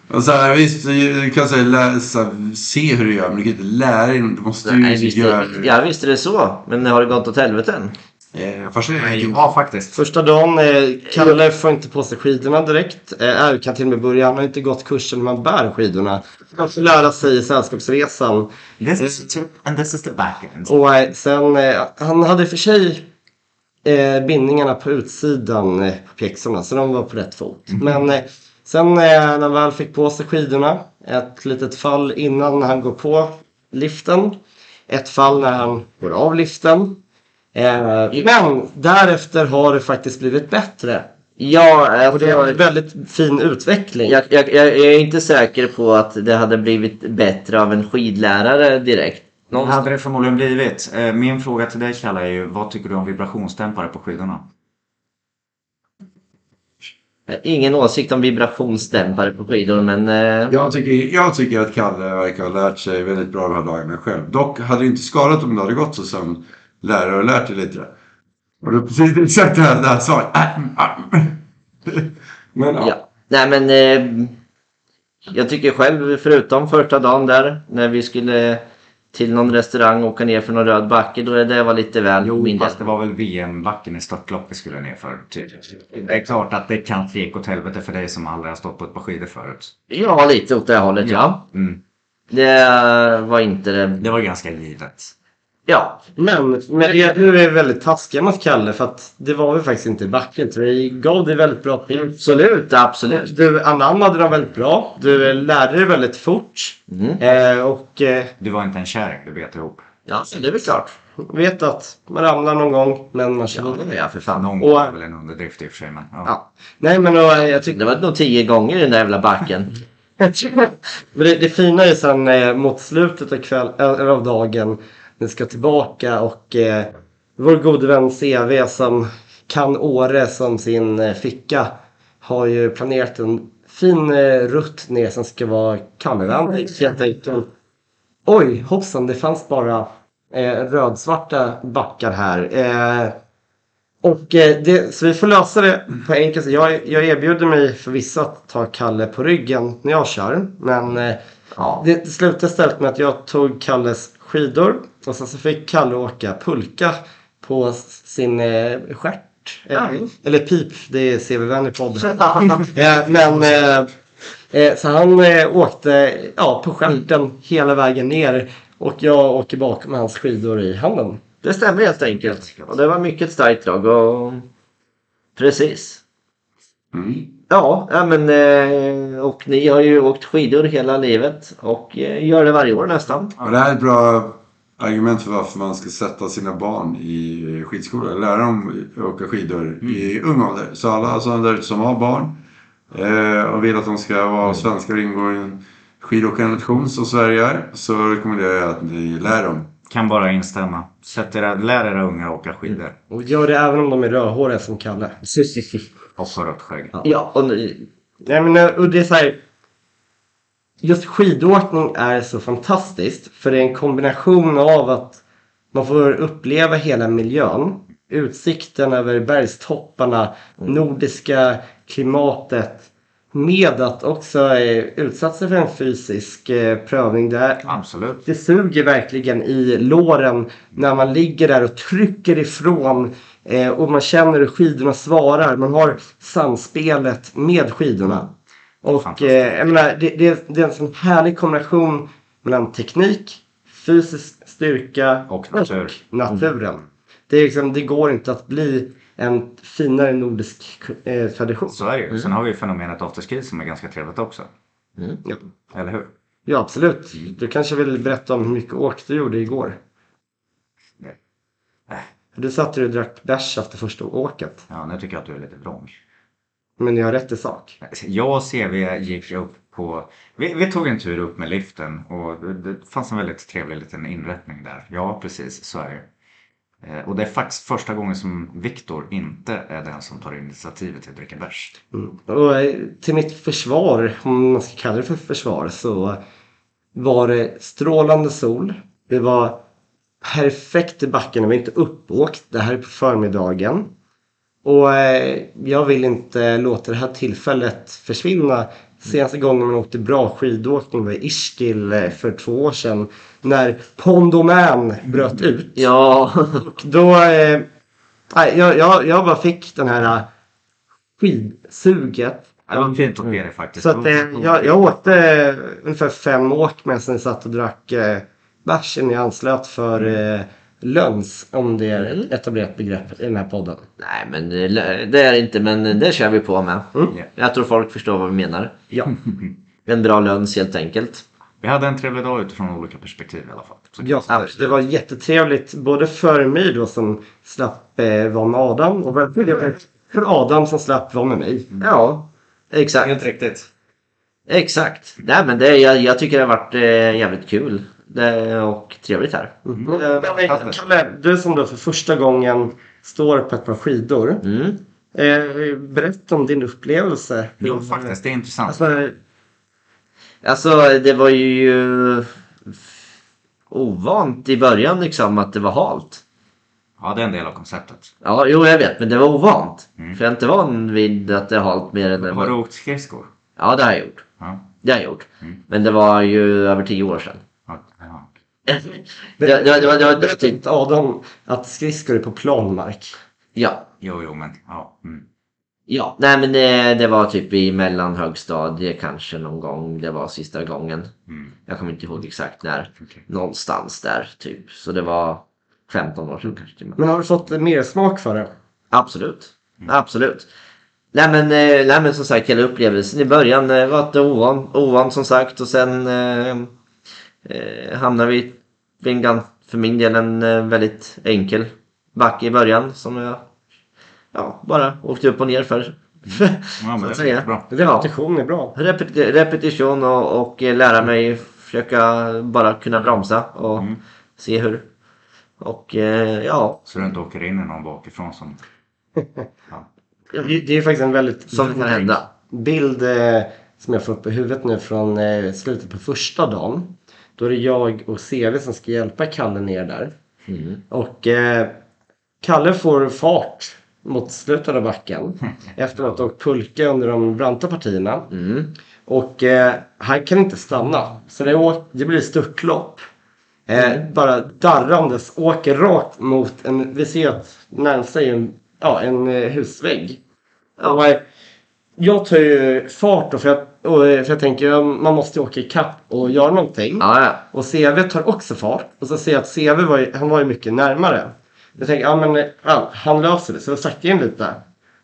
Och så här, visst, du kan säga läsa, se hur du gör, men du kan inte lära dig. Du måste ju Nej, visst, göra ja, visst är det så. Men har det gått åt helvete än? Eh, första Ja, faktiskt. Första dagen, eh, Kalle får inte på sig skidorna direkt. Eh, kan till och med börja, han har inte gått kursen man bär skidorna. Han får lära sig i sällskapsresan. This is the tip and this is the back end. Och eh, sen, eh, han hade för sig eh, bindningarna på utsidan eh, på pjäxorna så de var på rätt fot. Men eh, sen eh, när han väl fick på sig skidorna, ett litet fall innan han går på liften. Ett fall när han går av liften. Eh, men därefter har det faktiskt blivit bättre. Ja, Och det är en väldigt fin utveckling. jag, jag, jag är inte säker på att det hade blivit bättre av en skidlärare direkt. Någon hade det förmodligen blivit. Eh, Min fråga till dig Kalle är ju, vad tycker du om vibrationsdämpare på skidorna? Ingen åsikt om vibrationsdämpare på skidor men... Eh, Jag tycker, jag tycker att Kalle verkar ha lärt sig väldigt bra de här dagarna själv. Dock hade det inte skadat om det hade gått så som lärare och lärt dig lite. Och det är precis exakt det här, det här sa. Men ja. Ja. Nej men eh, jag tycker själv förutom första dagen där när vi skulle till någon restaurang och åka ner för någon röd backe då det var lite väl Jo, mindre. fast det var väl VM-backen i störtlopp vi skulle ner för. Typ. Det är klart att det kanske gick åt helvete för dig som aldrig har stått på ett par skidor förut. Ja, lite åt det hållet ja. Mm. Det var inte det. Det var ganska givet. Ja, Men, men det, nu är vi väldigt taskiga mot Kalle för att det var vi faktiskt inte i backen. Vi gav det väldigt bra pris. absolut, absolut. Du anammade dem väldigt bra. Du lärde dig väldigt fort. Mm. Eh, och eh, Du var inte en kärring, du bet ihop. Ja, det är väl klart. vet att man ramlar någon gång men man kör Ja, vidare. det är jag för fan. Någon gång var väl en underdrift i och för sig, men ja. Ja. Nej men och, eh, jag tycker Det var nog tio gånger i den där jävla backen. Men det, det fina är sen eh, mot slutet av, kväll, eller av dagen ni ska tillbaka och eh, vår gode vän CV som kan Åre som sin eh, ficka har ju planerat en fin eh, rutt ner som ska vara helt enkelt. Oj hoppsan det fanns bara eh, rödsvarta backar här. Eh, och eh, det, så vi får lösa det på enkelt sätt. Jag, jag erbjuder mig förvisso att ta Kalle på ryggen när jag kör. Men eh, Ja. det, det slutade istället med att jag tog Kalles skidor. Och sen så fick Kalle åka pulka på sin eh, stjärt. Eh. Eller pip, det är CV-vän i podden. Eh, men eh, eh, så han eh, åkte ja, på stjärten hela vägen ner. Och jag åker bakom med hans skidor i handen. Det stämmer helt enkelt. Och det var mycket starkt drag och... Precis. Mm. Ja, ja men eh, och ni har ju åkt skidor hela livet och eh, gör det varje år nästan. Och det här är ett bra argument för varför man ska sätta sina barn i skidskola. Lära dem åka skidor i ung ålder. Så alla sådana där som har barn eh, och vill att de ska vara svenskar och ingå i en skidåkarnation som Sverige är. Så rekommenderar jag att ni lär dem. Kan bara instämma. Sätt era, lär era unga åka skidor. Och gör det även om de är rödhåriga som Kalle. Och så rött skägg. Ja, och ni, Nej, men, eh, och det är så här, just skidåkning är så fantastiskt. För det är en kombination av att man får uppleva hela miljön. Utsikten över bergstopparna, nordiska klimatet. Med att också eh, utsätta sig för en fysisk eh, prövning. Där Absolut. det suger verkligen i låren när man ligger där och trycker ifrån eh, och man känner hur skidorna svarar. Man har samspelet med skidorna. Och eh, jag menar, det, det, det är en sån härlig kombination mellan teknik, fysisk styrka Och natur. naturen. Det, är liksom, det går inte att bli en finare nordisk eh, tradition. Så är det ju. Sen har vi ju fenomenet afterski som är ganska trevligt också. Ja. Eller hur? ja, absolut. Du kanske vill berätta om hur mycket åk du gjorde igår? Du satt och drack bärs efter första åket. Ja, nu tycker jag att du är lite vrång. Men jag har rätt i sak. Jag och CV gick upp på... Vi, vi tog en tur upp med liften och det, det fanns en väldigt trevlig liten inrättning där. Ja, precis. Så är det. Eh, Och det är faktiskt första gången som Viktor inte är den som tar initiativet till att dricka bärs. Mm. Och eh, till mitt försvar, om man ska kalla det för försvar, så var det strålande sol. Det var perfekt i backen. Det var inte uppåkt. Det här är på förmiddagen. Och eh, jag vill inte låta det här tillfället försvinna. Senaste gången man åkte bra skidåkning var i Ischgl eh, för två år sedan. När Pondoman bröt ut. ja, Och då eh, jag, jag, jag bara fick den här äh, skidsuget. Det var fint att se dig faktiskt. Så att, eh, jag, jag åkte eh, ungefär fem åk med sen satt och drack eh, innan jag anslöt för eh, löns om det är ett etablerat begrepp i den här podden. Nej, men eh, det är det inte, men det kör vi på med. Mm. Ja. Jag tror folk förstår vad vi menar. Ja. En bra löns helt enkelt. Vi hade en trevlig dag utifrån olika perspektiv i alla fall. Så Ja, det var jättetrevligt både för mig då som slapp eh, vara med Adam och för Adam som slapp vara med mig. Ja, exakt. Helt riktigt. Exakt. Nej, men det, jag, jag tycker det har varit eh, jävligt kul och trevligt här. Mm. Eh, Kalle, du som då för första gången står på ett par skidor. Mm. Eh, berätta om din upplevelse. Jo, faktiskt. Det är intressant. Alltså, Alltså, det var ju ovant i början liksom att det var halt. Ja, det är en del av konceptet. Ja, jo jag vet, men det var ovant. Mm. För jag är inte van vid att det är halt mer än... Har du åkt skridskor? Ja, det har jag gjort. Ja. Det har jag gjort. Mm. Men det var ju över tio år sedan. Det, det, det, det, det, inte Adam att skridskor är på planmark. ja. Jo, jo, men ja. Mm. Ja, nej men det, det var typ i mellanhögstadie kanske någon gång. Det var sista gången. Mm. Jag kommer inte ihåg exakt när. Okej. Någonstans där typ. Så det var 15 år sedan kanske. Men har du fått mer smak för det? Absolut. Absolut. Nej men, eh, nej men som sagt hela upplevelsen i början eh, var det ovan, ovan som sagt och sen eh, eh, hamnade vi vid en, för min del en eh, väldigt enkel backe i början som jag ja, bara åkte upp och ner för. Ja, Så men att det är säga. bra. Repetition är bra. Repeti- repetition och, och eh, lära mig försöka bara kunna bromsa och Mm. se hur. Och eh, ja, Så du inte åker in i någon bakifrån som... Ja. Det det är faktiskt en väldigt som kan hända. bild eh, som jag får upp i huvudet nu från eh, slutet på första dagen. Då är det jag och CV som ska hjälpa Kalle ner där. Mm. Och eh, Kalle får fart mot slutet av backen efter att ha åkt pulka under de branta partierna. Mm. Och eh, han kan inte stanna. Så det, det blir störtlopp. Eh, bara darrandes åker rakt mot en, vi ser att närmsta är en, ja, en eh, husvägg. Och, eh, jag tar ju fart då för jag, och, eh, för jag tänker man måste åka ikapp och göra någonting. Ja, ja. Och CV tar också fart. Och så ser jag att CV var ju, han var ju mycket närmare. Jag tänker, ja men ja, han löser det. Så jag saktar in lite.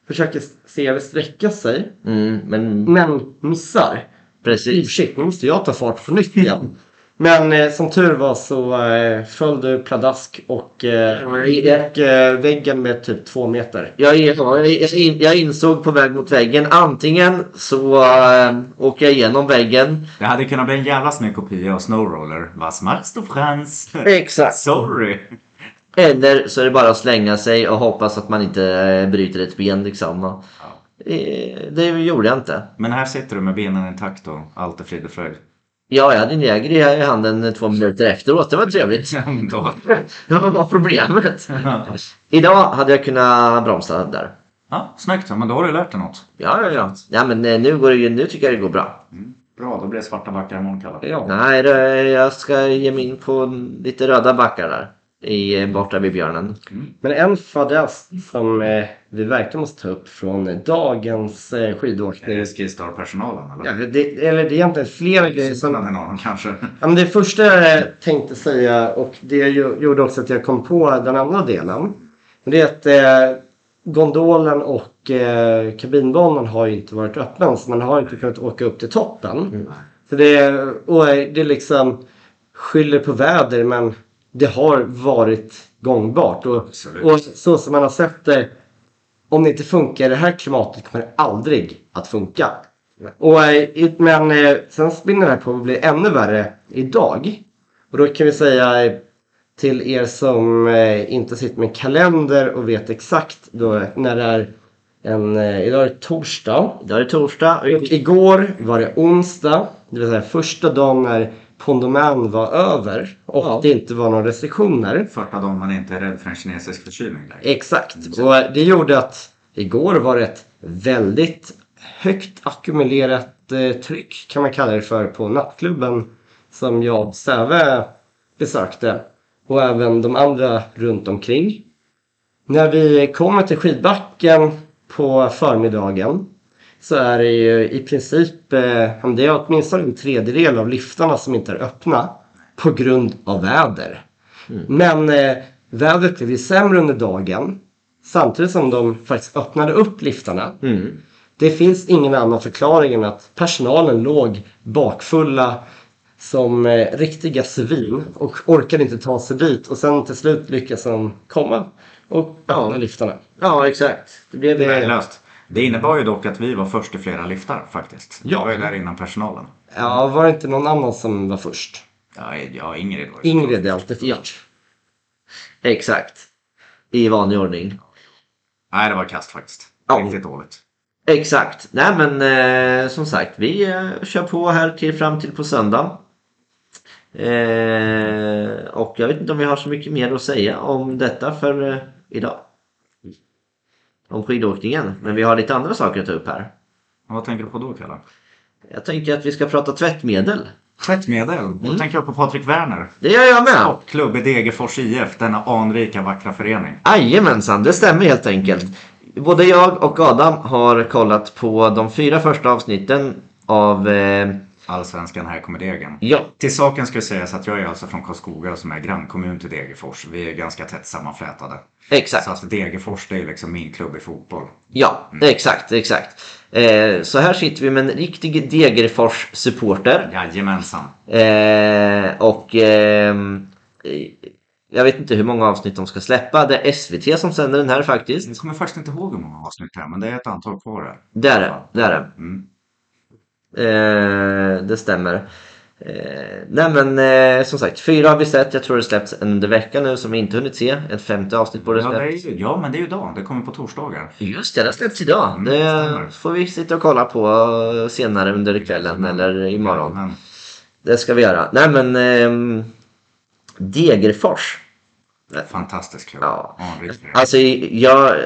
Försöker CV sträcka sig. Mm, men Men missar. precis. Shit, nu måste jag ta fart på nytt igen. Men eh, som tur var så eh, föll du pladask och eh, gick eh, väggen med typ två meter. Jag, jag, jag, jag insåg på väg mot väggen antingen så äh, åker jag igenom väggen. Det hade kunnat bli en jävla snygg kopia av Snowroller. Was machst du Frans? Exakt. Sorry. Eller så är det bara att slänga sig och hoppas att man inte äh, bryter ett ben liksom. Ja. eh, det gjorde jag inte. Men här sitter du med benen intakt och allt är frid och fröjd. Ja, jag hade en jäger i handen två minuter efteråt. Det var trevligt. Ja, men då. Ja, vad var problemet? Idag hade jag kunnat bromsa där. Ja, snyggt. Men då har du lärt dig något. Ja, ja, ja. ja men eh, nu, går det, nu tycker jag det går bra. Bra, då blir det svarta backar imorgon Kalle. Ja. Nej, det, jag ska ge mig in på lite röda backar där. I, eh, borta vid björnen. Men en fadäs som eh, vi verkligen måste ta upp från dagens eh, Är skidåkning. det Skistar-personalen eller? Ja, det, eller det är egentligen flera grejer som... Den någon kanske. Ja, men det första jag tänkte säga och det ju- gjorde också att jag kom på den andra delen. Det är att eh, gondolen och eh, kabinbanan har ju inte varit öppen så man har inte kunnat åka upp till toppen. Så det, är- och det är liksom skyller på väder men det har varit gångbart. Och, och så som man har sett det, om det inte funkar i det här klimatet kommer det aldrig att funka. Och, eh, men eh, sen spinner det här på att bli ännu värre idag. Och då kan vi säga eh, till er som inte sitter med en kalender och vet exakt då, när det är en, idag är det torsdag. Idag är det torsdag. Och igår var det onsdag. Det vill säga första dagen när Pondoman var över och Ja. det inte var några restriktioner. Första dagen man inte är rädd för en kinesisk förkylning. längre. Exakt. Och det gjorde att igår var det ett väldigt högt ackumulerat eh, tryck kan man kalla det för på nattklubben som jag och Säve besökte. Och även de andra runt omkring. När vi kommer till skidbacken på förmiddagen så är det ju i princip eh, det är åtminstone en tredjedel av liftarna som inte är öppna på grund av väder. Men eh, vädret blev ju sämre under dagen samtidigt som de faktiskt öppnade upp liftarna. Det finns ingen annan förklaring än att personalen låg bakfulla som eh, riktiga svin och orkade inte ta sig dit och sen till slut lyckas de komma och öppna liftarna. Ja, exakt. Det blev Värdelöst. Det innebar ju dock att vi var först i flera liftar faktiskt. Ja. Jag var ju där innan personalen. Ja, var det inte någon annan som var först? Ja, ja Ingrid var ju Ingrid är alltid först. Exakt. I vanlig ordning. Nej, det var kast faktiskt. Ja. Riktigt dåligt. Exakt. Nej men eh, som sagt, vi eh, kör på här till fram till på söndag. Eh, och jag vet inte om vi har så mycket mer att säga om detta för eh, idag. Om skidåkningen. Men vi har lite andra saker att ta upp här. Vad tänker du på då, Kalle? Jag tänker att vi ska prata tvättmedel. Tvättmedel. Mm. Då tänker jag på Patrik Werner. Det gör jag med! Sportklubb i Degerfors IF, denna anrika vackra förening. Jajamensan, det stämmer helt enkelt. Både jag och Adam har kollat på de fyra första avsnitten av... Eh, Allsvenskan, här kommer degen. ja, Till saken ska sägas att jag är alltså från Karlskoga som är grannkommun till Degerfors. Vi är ganska tätt sammanflätade. exakt. Så att Degerfors det är liksom min klubb i fotboll. Ja, exakt, exakt. Eh, så här sitter vi med en riktig Degerfors-supporter. Jajamensan. Eh, och eh, jag vet inte hur många avsnitt de ska släppa. Det är SVT som sänder den här faktiskt. Jag kommer faktiskt inte ihåg hur många avsnitt det är, men det är ett antal kvar där. Det är det. Det, är det. Mm. Eh, det stämmer. Eh, nej men eh, som sagt, fyra har vi sett. Jag tror det släpps under veckan nu som vi inte hunnit se. Ett femte avsnitt borde Ja, är, ju- ja, men det är ju idag. Det kommer på torsdagar. Just det, det släpps idag. Mm, det stämmer. får vi sitta och kolla på senare under kvällen eller imorgon. Men, Det ska vi göra. Nej men ehm, Degerfors. fantastisk klubb. Ja. Alltså jag,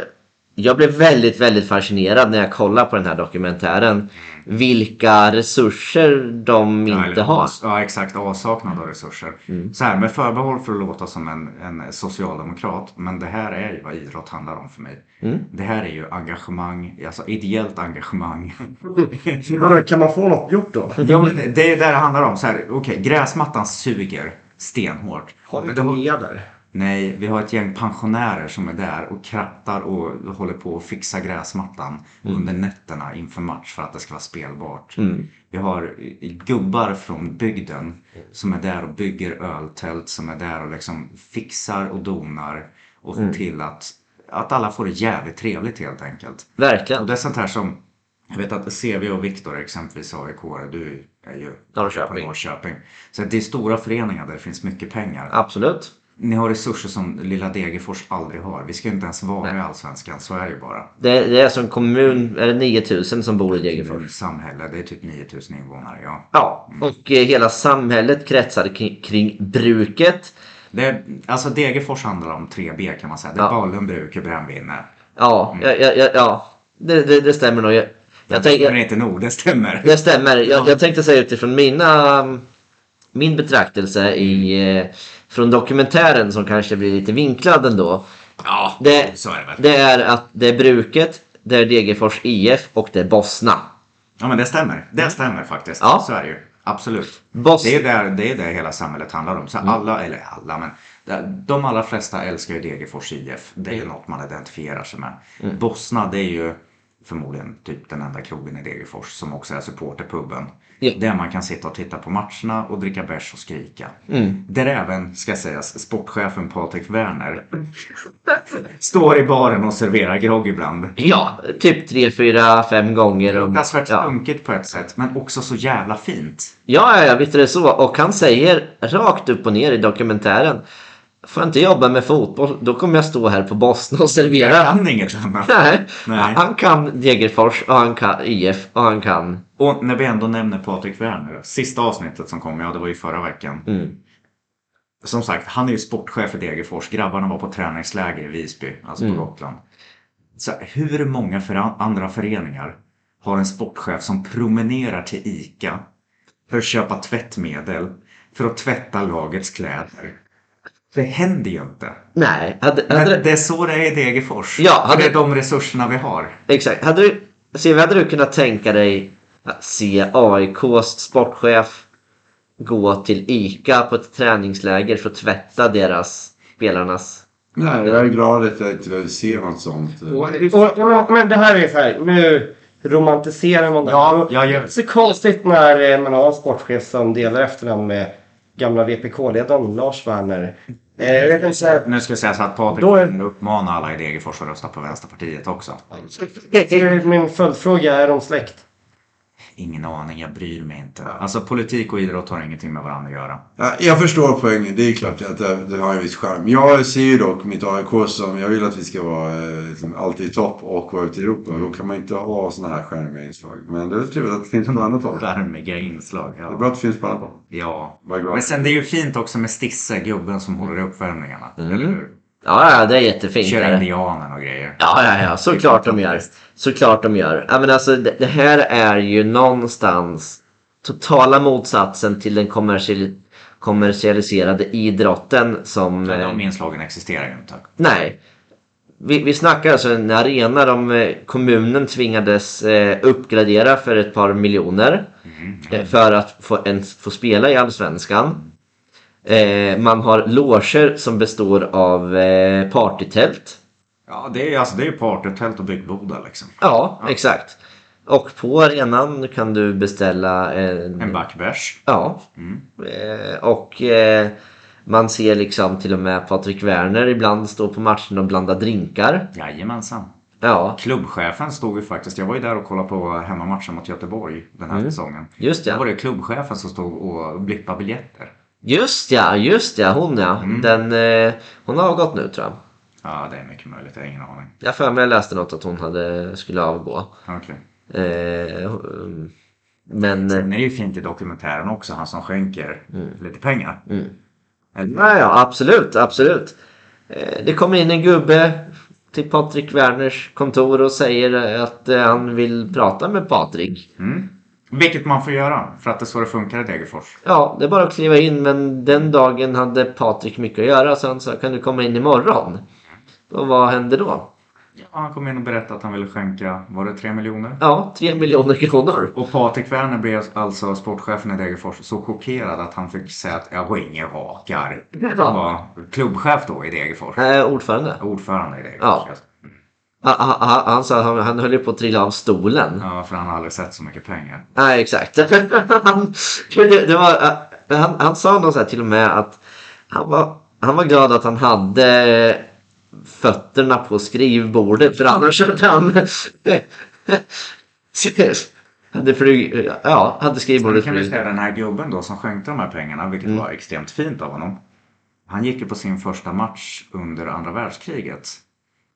jag blev väldigt, väldigt fascinerad när jag kollade på den här dokumentären. Vilka resurser de Ja, inte eller har. Ja, exakt. Avsaknad av resurser. Mm. Så här, med förbehåll för att låta som en, en socialdemokrat. Men det här är ju vad idrott handlar om för mig. Mm. Det här är ju engagemang, alltså ideellt engagemang. Kan man få något gjort då? ja, men det är där det handlar om. Så här, okej, gräsmattan suger stenhårt. Har vi inte det- nya där? Nej, vi har ett gäng pensionärer som är där och krattar och håller på att fixa gräsmattan under nätterna inför match för att det ska vara spelbart. Mm. Vi har eh, gubbar från bygden som är där och bygger öltält, som är där och liksom fixar och donar och ser till att, att alla får det jävligt trevligt helt enkelt. Och Verkligen. det är sånt här som, jag vet att CV och Viktor exempelvis AIK, du är ju Norrköping. Norrköping. Så det är stora föreningar där det finns mycket pengar. Absolut. Ni har resurser som lilla Degerfors aldrig har. Vi ska inte ens vara i Allsvenskan, så är det ju bara. Det, det är som kommun, är det 9000 som bor i Degerfors? Samhälle, det är typ 9000 invånare, ja. Ja, och eh, hela samhället kretsar kring, kring bruket. Det är, alltså Degerfors handlar om 3B kan man säga. Det är Ja. Ballen, Bruke, Brännvin. Ja, ja, ja, ja, ja. Det, det, det stämmer nog. Jag, jag Det tänker, är inte nog, det stämmer. Det stämmer. Jag, jag tänkte säga utifrån mina, min betraktelse i, eh, från dokumentären som kanske blir lite vinklad ändå. Ja, Det, så är det väl. det är att det är bruket, det är Degerfors IF och det är Bosna. Ja men det stämmer. Det stämmer faktiskt. Ja. Så är det ju. Absolut. Bos- Det är där det, är där hela samhället handlar om. Så alla, eller alla, men det- de allra flesta älskar ju Degerfors IF. Det är ju något man identifierar sig med. Bosna, det är ju förmodligen typ den enda krogen i Degerfors som också är supporterpubben. Ja. Där man kan sitta och titta på matcherna och dricka bärs och skrika. Där även, ska sägas, sportchefen Patrik Werner står i baren och serverar grogg ibland. Ja, typ tre, fyra, fem gånger. Fruktansvärt ja. sunkigt på ett sätt, men också så jävla fint. Ja, ja, ja, visst är det så. Och han säger rakt upp och ner i dokumentären. Får jag inte jobba med fotboll, då kommer jag stå här på Bosna och Jag servera. kan inget annat. Nej. Nej. Han kan Degerfors och han kan IF och han kan... Och när vi ändå nämner Patrik Werner, sista avsnittet som kom, ja det var ju förra veckan. Mm. Som sagt, han är ju sportchef i Degerfors. Grabbarna var på träningsläger i Visby, alltså Mm. på Gotland. Så hur många för andra föreningar har en sportchef som promenerar till ICA för att köpa tvättmedel, för att tvätta lagets kläder? Det händer ju inte. Nej, hade, Men hade, det är så det är i Degerfors. Ja, hade- det är de resurserna vi har. exakt. Hade du, Siv, hade du kunnat tänka dig att se AIKs sportchef gå till ICA på ett träningsläger för att tvätta deras spelarnas... Nej, jag är glad att jag inte behöver se något sånt. Och, och, men det här är så här, nu romantiserar man det. Ja, Och jag gör- Det är så konstigt när eh, man har en sportchef som delar efternamn med gamla VPK-ledaren Lars Werner. Eh, jag vet inte, så här, Nu ska jag säga så att Patrik Då är- uppmanar alla i Degerfors att rösta på Vänsterpartiet också. min följdfråga, är de släkt? Ingen aning, jag bryr mig inte. Alltså politik och idrott har ingenting med varandra att göra. Ja, jag förstår poängen. Det är klart att det, det har en viss charm. Jag ser ju dock mitt AIK som, jag vill att vi ska vara eh, liksom, alltid i topp och vara ute i Europa. Då kan man inte ha sådana här skärmiga inslag. Men det är trevligt att det finns på annat håll. Värmiga inslag. Det är Ja. bra att det finns på annat håll. ja. Men sen det är ju fint också med Stisse, gubben som håller i uppvärmningarna. Mm. Eller hur? Ja, ja, det är jättefint. Kör indianen och grejer. Ja, ja, ja, såklart de gör. Såklart de gör. Ja, men alltså, det, det här är ju någonstans totala motsatsen till den kommersiell, kommersialiserade idrotten som... Eh, de inslagen existerar ju inte. Nej. Vi, vi snackar alltså en arena de eh, kommunen tvingades eh, uppgradera för ett par miljoner. Eh, för att få, en, få spela i Allsvenskan. Eh, man har loger som består av eh, partytält. Ja, det är, alltså, det är ju partytält och byggboda liksom. Ja, exakt. Och på arenan kan du beställa en... En backbärs. Ja. Eh, och eh, man ser liksom till och med Patrik Werner ibland stå på matchen och blanda drinkar. Jajamensan. Ja, Klubbchefen stod ju faktiskt, jag var ju där och kollade på hemmamatchen mot Göteborg den här säsongen. just Då ja. var det klubbchefen som stod och blippade biljetter. Just ja, just ja. Hon ja. Den, eh, hon har avgått nu tror jag. Ja, det är mycket möjligt, jag har ingen aning. Jag för mig jag läste något att hon hade, skulle avgå. Okej. Eh, men... eh, Sen är det ju fint i dokumentären också, han som skänker lite pengar. Eller- Ja, ja, absolut, absolut. Eh, Det kommer in en gubbe till Patrik Werners kontor och säger att eh, han vill prata med Patrik. Mm. Vilket man får göra, för att det är så det funkar i Degerfors. Ja, det är bara att kliva in men den dagen hade Patrik mycket att göra så han sa kan du komma in imorgon? Och vad hände då? Ja, han kom in och berättade att han ville skänka, var det 3 miljoner? Ja, tre miljoner kronor. Och Patrik Werner blev alltså sportchefen i Degerfors så chockerad att han fick säga att jag ringer hakar. Han var klubbchef då i Degerfors. Eh, ordförande. Ordförande i Degerfors. Ja. Han, han, han sa att han, han höll på att trilla av stolen. Ja, för han har aldrig sett så mycket pengar. Nej, exakt. han, det, det var, eh, han, han sa nog så här till och med att han var, han var glad att han hade fötterna på skrivbordet för annars hade han hade flyg, ja, hade Sen skrivbordet kan vi säga den här gubben då som skänkte de här pengarna, vilket Mm. var extremt fint av honom. Han gick ju på sin första match under andra världskriget.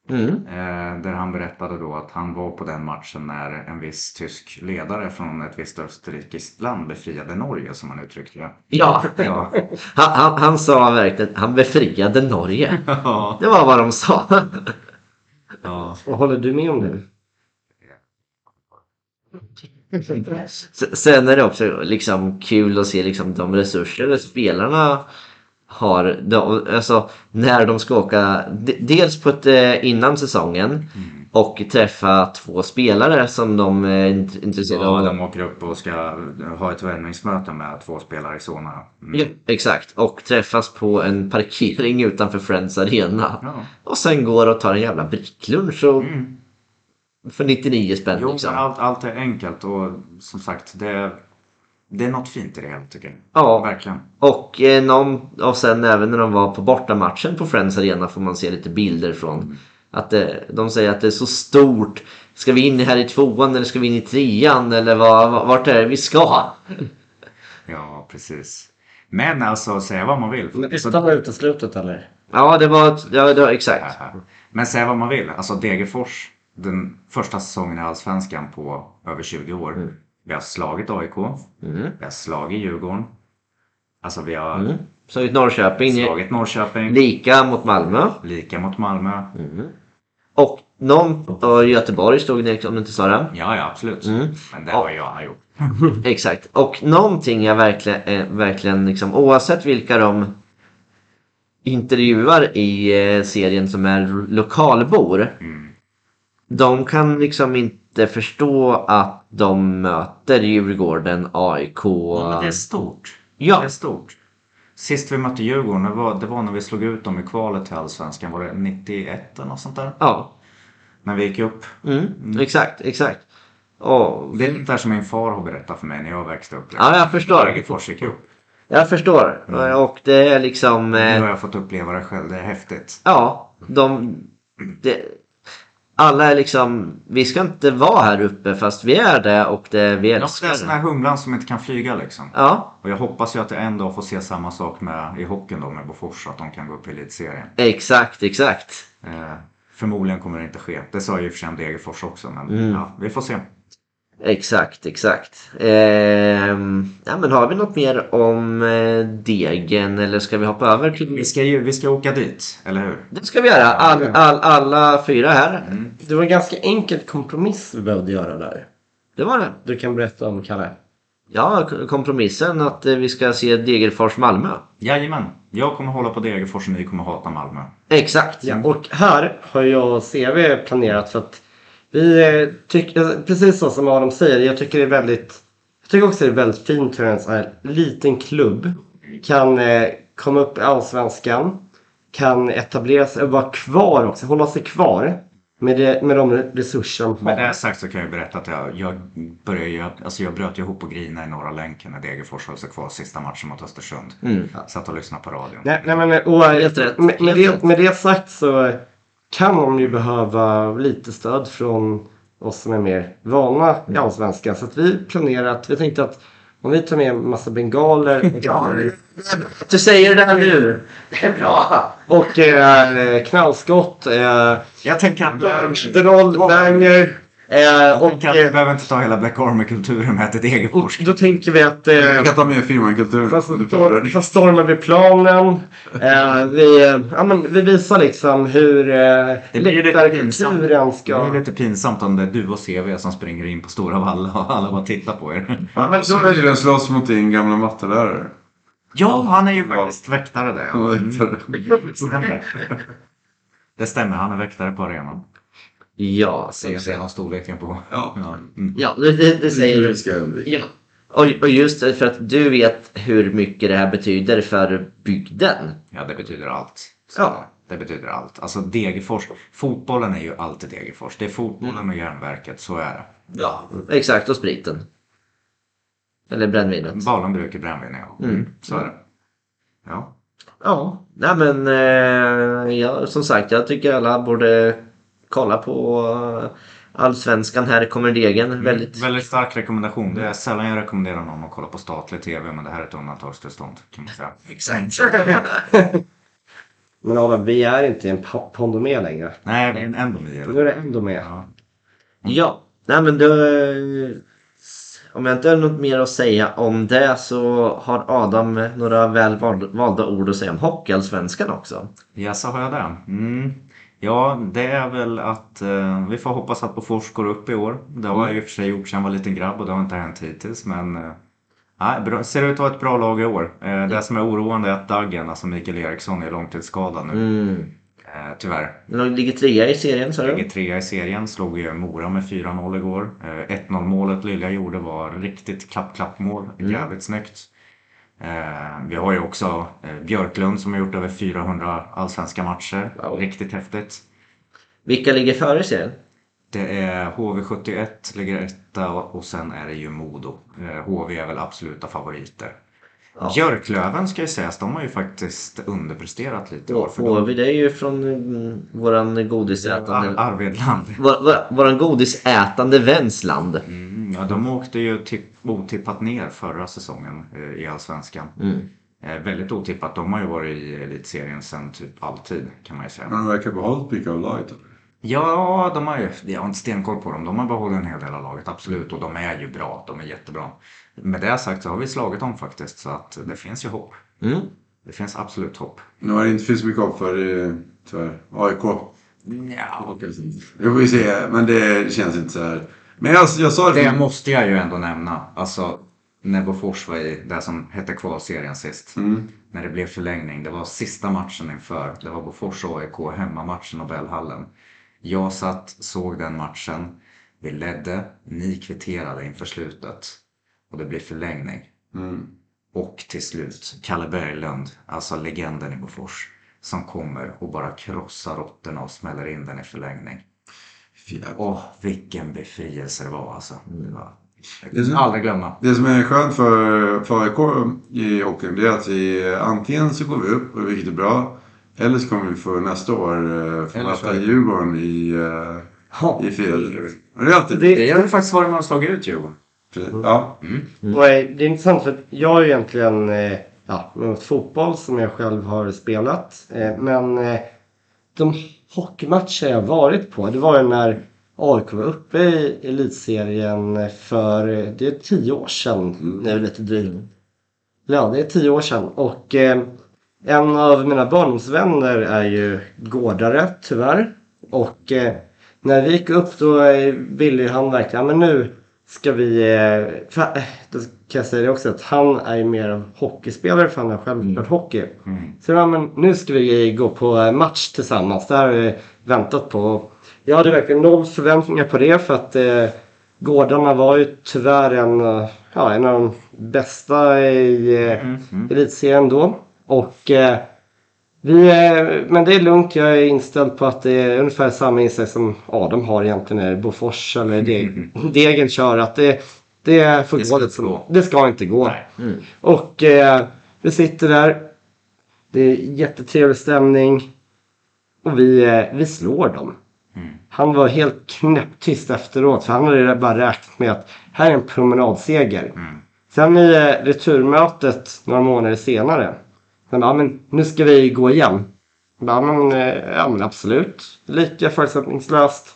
Mm. Eh, där han berättade då att han var på den matchen när en viss tysk ledare från ett visst österrikiskt land befriade Norge som han uttryckte det. Ja, Ja. han, han, han sa verkligen han befriade Norge. ja. Det var vad de sa. ja. Och håller du med om det? Sen är det också liksom kul att se liksom de resurser spelarna har. De, alltså, när de ska åka dels på ett, eh, innan säsongen och träffa två spelare som de är int- intresserade Ja, av. de åker upp och ska ha ett värvningsmöte med två spelare i Solna. Mm. Ja, exakt. Och träffas på en parkering utanför Friends Arena. Ja. Och sen går och tar en jävla bricklunch och, Mm. för 99 spänn. Jo, liksom. allt, allt är enkelt och som sagt, det, det är något fint i det hela tycker jag. Ja. Verkligen. Och, eh, någon, och sen även när de var på bortamatchen på Friends Arena får man se lite bilder från. Att det, de säger att det är så stort. Ska vi in här i tvåan eller ska vi in i trean eller vad, vart är det vi ska? Ja, precis. Men alltså, säga vad man vill. Men Så- Ettan var uteslutet eller? Ja, det var, ja, det var exakt. Men säga vad man vill. Alltså Degerfors, den första säsongen i Allsvenskan på över 20 år. Vi har slagit AIK. Mm. Vi har slagit Djurgården. Alltså vi har Mm. I Norrköping, slagit Norrköping. lika mot Malmö. Lika mot Malmö. Och någon, och Göteborg stod det om du inte sa det. Ja, ja absolut. Mm. Men det har jag gjort. Exakt. Och någonting jag verkligen, eh, verkligen liksom, oavsett vilka de intervjuar i eh, serien som är lokalbor. Mm. De kan liksom inte förstå att de möter Djurgården, AIK. Ja, men det är stort. Ja. Det är stort. Sist vi mötte Djurgården, det var, det var när vi slog ut dem i kvalet till Allsvenskan. Var det 91 eller något sånt där? Ja, När vi gick upp. mm. exakt, exakt. Och, Det är lite där som min far har berättat för mig när jag växte upp. Ja, jag förstår. Degerfors gick upp. jag förstår. Och det är liksom... Nu Eh, har jag fått uppleva det själv. Det är häftigt. Ja, de... Det, alla är liksom... Vi ska inte vara här uppe fast vi är det och det, vi Ja, det älskar är det. här humlan som inte kan flyga liksom. Ja, Och jag hoppas ju att jag en dag får se samma sak med, i hockeyn då med Bofors. Att de kan gå upp i elitserien. exakt, exakt. Eh, förmodligen kommer det inte ske. Det sa ju i och för sig om Degerfors också. Men Mm. ja, vi får se. Exakt, exakt. Ehm, ja, men har vi något mer om eh, Degen eller ska vi hoppa över till... Vi ska ju vi ska åka dit, eller hur? Det ska vi göra. All, all, alla fyra här. Det var en ganska enkel kompromiss vi behövde göra där. Det var det. Du kan berätta om Kalle. Ja, kompromissen att eh, vi ska se Degerfors-Malmö. Jajamän. Jag kommer hålla på Degerfors och ni kommer hata Malmö. Exakt. Ja, och här har jag och CV planerat för att vi eh, tycker, precis så som Adam säger, jag tycker det är väldigt jag tycker också det är väldigt fint hur en sån här liten klubb kan eh, komma upp i Allsvenskan, kan etablera sig och vara kvar också, hålla sig kvar med, det, med de resurser de Med det har. sagt så kan jag berätta att jag, jag började ju, alltså jag bröt ihop och grina i norra länken när Degerfors höll sig kvar sista matchen mot Östersund. Mm. Satt och lyssnade på radion. Nej, nej, men, och, Helt rätt. Med, med, det, med det sagt så kan de ju behöva lite stöd från oss som är mer vana i Allsvenskan. Så att vi planerar att vi tänkte att om vi tar med en massa bengaler Du säger det här nu. Det är bra. och eh, knallskott, eh, Jag tänker att rollbanger eh, och, att vi eh, behöver inte ta hela Black Army-kulturen med till och Degerfors. då tänker vi att eh, Jag kan ta med. Fast stor- fast stormar vi planen. Eh, vi, eh, ja, men vi visar liksom hur eh, Det blir lite pinsamt. läktarkulturen Det ska... är lite pinsamt om det är du och CV som springer in på Stora Valla och alla bara tittar på er. Ja, men Så då, det slåss mot din gamla mattelärare. Ja, han är ju faktiskt väktare där. Ja. Stämmer. Det stämmer, han är väktare på arenan. Ja, Se, se har storleken på. Ja. Mm. ja det, det, det säger du. ska undvika. Ja. Och, och just det, för att du vet hur mycket det här betyder för bygden. Ja, det betyder allt. Så Ja. Det betyder allt. Alltså Degerfors, fotbollen är ju alltid Degerfors. Det är fotbollen och järnverket, så är det. Ja, exakt. Och spriten. Eller brännvinet. Balenbruk i brännvin, ja. Mm. Så är det. Ja. Ja, nej men eh, ja, som sagt jag tycker alla borde kolla på Allsvenskan. Här kommer degen. Väldigt... Väldigt stark rekommendation. Det är sällan jag rekommenderar någon att kolla på statlig TV, men det här är ett undantagstillstånd kan man säga. Exakt. men Adam, vi är inte i en Pondomé längre. Nej, men ändå Nu mer. är det ändå med. Ja. Ja, nej men då... Om jag inte har något mer att säga om det så har Adam några väl val- valda ord att säga om Hockeyallsvenskan också. Ja, så har jag det. Mm. Ja, det är väl att eh, vi får hoppas att Bofors går upp i år. Det har jag i och för sig gjort sedan jag var liten grabb och det har inte hänt hittills. Men eh, bra, ser ut att ha ett bra lag i år. Eh, det som är oroande är att Daggen, alltså Mikael Eriksson, är långtidsskadad nu. Mm. Eh, tyvärr. De ligger trea i serien sa Ligger du? trea i serien, slog ju Mora med 4-0 igår. Eh, 1-0 målet Lilja gjorde var riktigt klapp-klapp-mål. Jävligt snyggt. Eh, vi har ju också eh, Björklund som har gjort över 400 allsvenska matcher. Wow. Riktigt häftigt. Vilka ligger före serien? Det är HV71 ligger etta och sen är det ju Modo. Eh, HV är väl absoluta favoriter. Ja. Björklöven ska ju sägas, de har ju faktiskt underpresterat lite i år. För de, HV det är ju från mm, våran godisätande... Ar- Arvedland. Vår, vår, våran godisätande väns land. Mm, ja, de åkte ju tipp, otippat ner förra säsongen eh, i Allsvenskan. Mm. Eh, väldigt otippat. De har ju varit i elitserien sedan typ alltid kan man ju säga. Men de verkar behållit mycket av laget. Ja, de har ju, jag har inte stenkoll på dem. De har behållit en hel del av laget, absolut. Och de är ju bra, de är jättebra. Med det sagt så har vi slagit dem faktiskt. Så att det finns ju hopp. Mm. Det finns absolut hopp. Nu har det inte finns mycket hopp för eh, tyvärr. AIK. Ja, Det får vi se, men det känns inte så här. Men jag, jag sa det. det måste jag ju ändå nämna. Alltså, när Bofors var i det som hette kvalserien sist. Mm. När det blev förlängning. Det var sista matchen inför. Det var Bofors AIK, hemmamatchen Nobelhallen. Jag satt, såg den matchen. Vi ledde, ni kvitterade inför slutet. Och det blev förlängning. Mm. Och till slut, Kalle Berglund, alltså legenden i Bofors. Som kommer och bara krossar råttorna och smäller in den i förlängning. Åh, vilken befrielse det var alltså. Det var... Det Jag aldrig glömma. Det som är skönt för, för AIK i hockeyn det är att vi antingen så går vi upp, vilket är bra. Eller så kommer vi få nästa år eh, möta Djurgården i, eh, i fyra. Det. Det, Det har ju faktiskt varit med och slagit ut Djurgården. Ja. Och eh, det är intressant för jag har ju egentligen eh, ja, mot fotboll som jag själv har spelat. Eh, Men de hockeymatcher jag varit på det var ju när AIK var uppe i elitserien för det är tio år sedan. Det är lite drygt. Ja, det är tio år sedan. Och eh, en av mina barndomsvänner är ju gårdare, tyvärr. Och eh, när vi gick upp då ville han verkligen, "Ja, men nu ska vi... Eh, för, eh, då kan jag säga det också att han är mer av hockeyspelare för han har själv spelat hockey. Så ja, men nu ska vi gå på eh, match tillsammans. Det här har vi väntat på. Jag hade verkligen noll förväntningar på det för att eh, Gårdarna var ju tyvärr en, ja, en av de bästa i eh, elitserien då. Och eh, vi, eh, men det är lugnt. Jag är inställd på att det är ungefär samma inställning som Adam har egentligen när Bofors eller Deg, Degen kör. Att det, det, får Det ska gå inte som- gå. det ska inte gå. Nej. Och eh, vi sitter där. Det är jättetrevlig stämning. Och vi, eh, vi slår dem. Han var helt knäpptyst efteråt för han hade bara räknat med att här är en promenadseger. Sen i eh, returmötet några månader senare. Men, ja, men nu ska vi gå igen. Ja men, eh, ja, men absolut. Lika förutsättningslöst.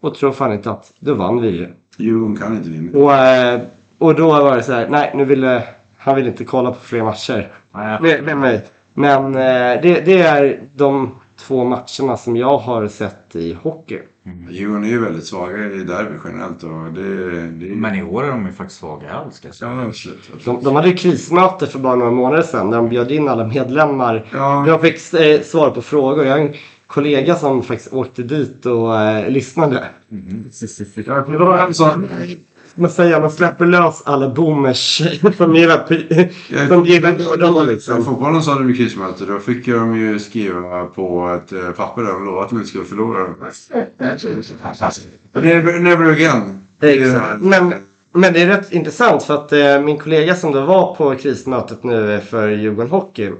Och tror fan inte att då vann vi ju. Djurgården kan inte vinna. Och, eh, och då var det så här, nej nu ville han ville inte kolla på fler matcher Nej, med, med mig. Men eh, det, det är de två matcherna som jag har sett i hockey. Djurgården är ju väldigt svaga i derby generellt. Och det, det Men i år är de ju faktiskt svaga alls säga. Ja, absolut. De, de hade ju krismöte för bara några månader sedan där de bjöd in alla medlemmar. Ja. Jag fick eh, svara på frågor. Jag har en kollega som faktiskt åkte dit och eh, lyssnade. Ja, det var en sån... Man säger man släpper lös alla boomers som gillar, som gillar gårdarna I liksom. fotbollen så hade vi krismöte. Då fick de ju skriva på ett eh, papper där de lovade att de inte skulle förlora. Never, never again. Exakt. Men, men det är rätt intressant för att eh, min kollega som då var på krismötet nu för Djurgården Hockey.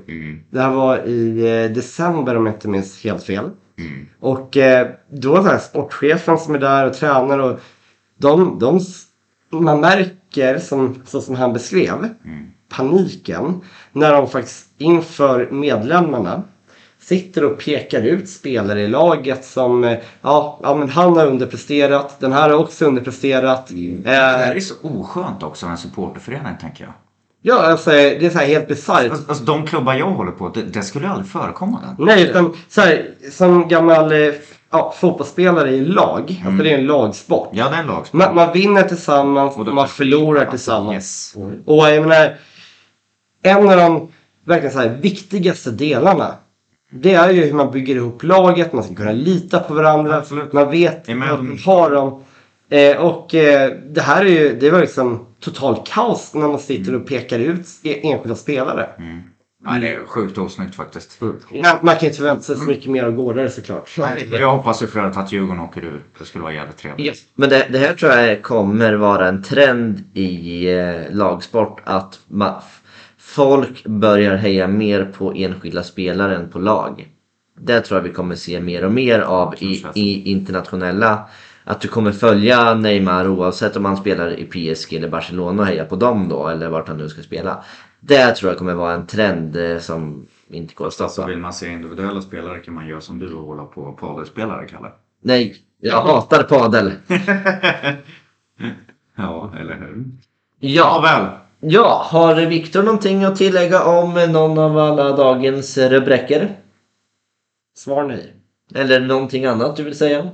Det här var i eh, december om jag inte minns helt fel. Och eh, då var det här sportchefen som är där och tränar och de, de, man märker som, så som han beskrev paniken när de faktiskt inför medlemmarna sitter och pekar ut spelare i laget som eh, ja, ja men han har underpresterat, den här har också underpresterat. Det här Eh, är så oskönt också av en supporterförening tänker jag. Ja, alltså, det är så här helt bisarrt. Alltså, alltså, de klubbar jag håller på, det, det skulle aldrig förekomma där. Nej, utan så här, som gammal eh, ja, fotbollsspelare i lag, alltså det är en lagsport. Ja, det är en lagsport. Man, man vinner tillsammans då- man förlorar Alltså, tillsammans. Yes. Och jag menar, en av de verkligen så här, viktigaste delarna det är ju hur man bygger ihop laget, man ska kunna lita på varandra, Absolut. man vet Amen. man har dem. Eh, och eh, det här är ju, det var liksom total kaos när man sitter och pekar ut e- enskilda spelare. Nej, det är sjukt osnyggt faktiskt. Man, man kan inte förvänta sig så mycket mer av gårdare såklart. Jag hoppas ju för övrigt att Djurgården åker ur. Det skulle vara jävligt trevligt. Men det, det här tror jag kommer vara en trend i eh, lagsport att folk börjar heja mer på enskilda spelare än på lag. Det tror jag vi kommer se mer och mer av i, i internationella. Att du kommer följa Neymar oavsett om han spelar i PSG eller Barcelona och heja på dem då eller vart han nu ska spela. Det tror jag kommer vara en trend eh, som inte går att Så stoppa. vill man se individuella spelare kan man göra som du och hålla på padelspelare, Kalle. Nej, jag hatar padel. Ja, eller hur? Ja, väl. Ja, har Viktor någonting att tillägga om någon av alla dagens rubriker? Svar nej. Eller någonting annat du vill säga?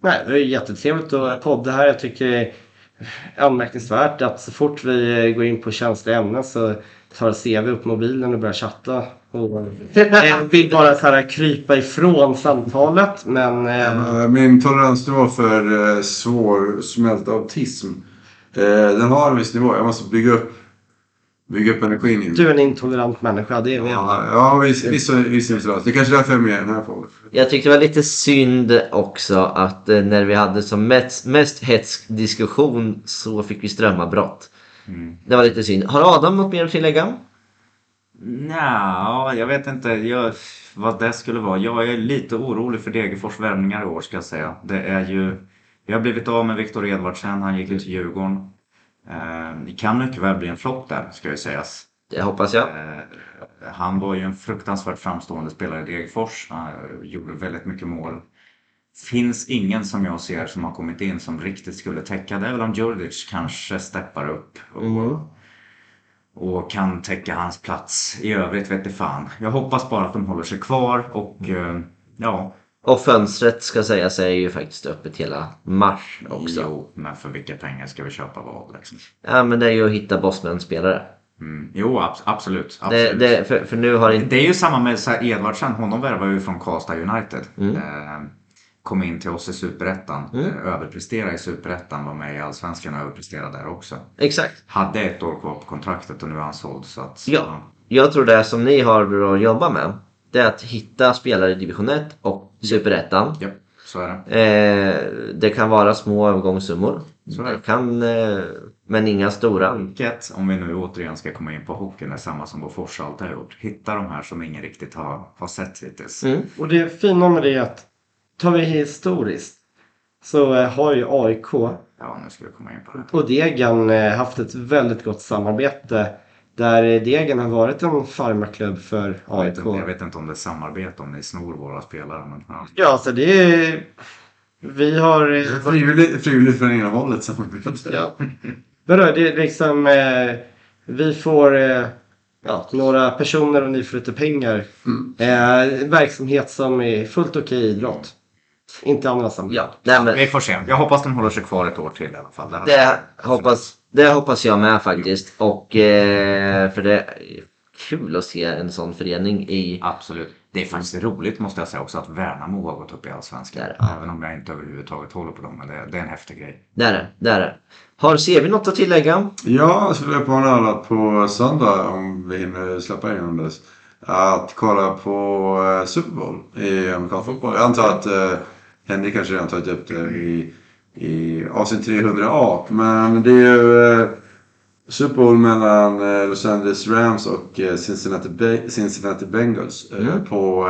Nej, det är jättetrevligt att podda här. Jag tycker anmärkningsvärt att så fort vi går in på känsliga ämnen så tar CV upp mobilen och börjar chatta. Och vill bara så här krypa ifrån samtalet men eh, Eh, Min toleransnivå för eh, svårsmält autism, den har en viss nivå. Jag måste bygga upp, bygga upp energin i mig. du är en intolerant människa. Det är vi. Ja, ja viss, vissa, vissa intolerans. Det är kanske är därför jag är med i den här podden. Jag tyckte det var lite synd också att eh, när vi hade som mest, mest hetsk diskussion så fick vi strömavbrott. Det var lite synd. Har Adam något mer att tillägga? Nja, jag vet inte jag, vad det skulle vara. Jag är lite orolig för Degerfors värvningar i år ska jag säga. Det är ju, vi har blivit av med Viktor Edvardsen, han gick till Djurgården. Eh, det kan mycket väl bli en flopp där, ska ju sägas. Det hoppas jag. Eh, han var ju en fruktansvärt framstående spelare i Degerfors. Han gjorde väldigt mycket mål. Finns ingen som jag ser som har kommit in som riktigt skulle täcka. Det väl om Djurdjic kanske steppar upp. Och, Mm. och kan täcka hans plats. I övrigt vet jag fan. Jag hoppas bara att de håller sig kvar och eh, ja. Och fönstret ska säga sig är ju faktiskt öppet hela mars också. Jo, men för vilka pengar ska vi köpa vad liksom? Ja men det är ju att hitta Bosman-spelare. Mm. Jo, abs- absolut. Det, absolut. det, för, för nu har inte... Det är ju samma med så här Edvardsen. Honom värvade ju från Karlstad United. Mm. Eh, kom in till oss i Superettan. Mm. Eh, överpresterade i Superettan. Var med i Allsvenskan och överpresterade där också. Exakt. Hade ett år kvar på kontraktet och nu är han såld. Så att, Ja. Jag tror det som ni har att jobba med det är att hitta spelare i division 1 och superettan. Ja, så är det. Eh, det kan vara små övergångssummor. Så är det. Det kan, eh, men inga stora. Vilket, om vi nu återigen ska komma in på hockeyn, är samma som Bofors alltid har gjort. Hitta de här som ingen riktigt har, har sett hittills. Mm. Och det fina med det är att tar vi historiskt så eh, har ju AIK Ja, nu ska vi komma in på det. och Degen eh, haft ett väldigt gott samarbete där eh, Degen har varit en farmarklubb för Jag vet, AIK. inte, jag vet inte om det är samarbete, om ni snor våra spelare. Men, ja. Ja, så det är... Vi har... eh, Frivilligt, frivilligt från ena hållet samarbete. Ja. Vadå, det är liksom... Eh, vi får eh, ja, några personer och ni får lite pengar. Eh, en verksamhet som är fullt okej idrott. Inte andra sammanhang. Ja, nej, men Vi får se. Jag hoppas den håller sig kvar ett år till i alla fall. Det här- det, hoppas, det hoppas jag med faktiskt. Och eh, för det är kul att se en sån förening i... Absolut. Det är faktiskt roligt måste jag säga också att Värnamo har gått upp i Allsvenskan. Det det. Även om jag inte överhuvudtaget håller på dem. Men det, det är en häftig grej. Där är det, där är det. Har CV något att tillägga? Jag skulle vilja uppmana alla på söndag, om vi hinner släppa igenom det, att kolla på eh, Super Bowl i amerikansk fotboll. Jag antar att eh, Henrik kanske redan tagit upp det i, i avsnitt 300A. Men det är ju eh, Super Bowl mellan eh, Los Angeles Rams och eh, Cincinnati, Be- Cincinnati Bengals Mm. på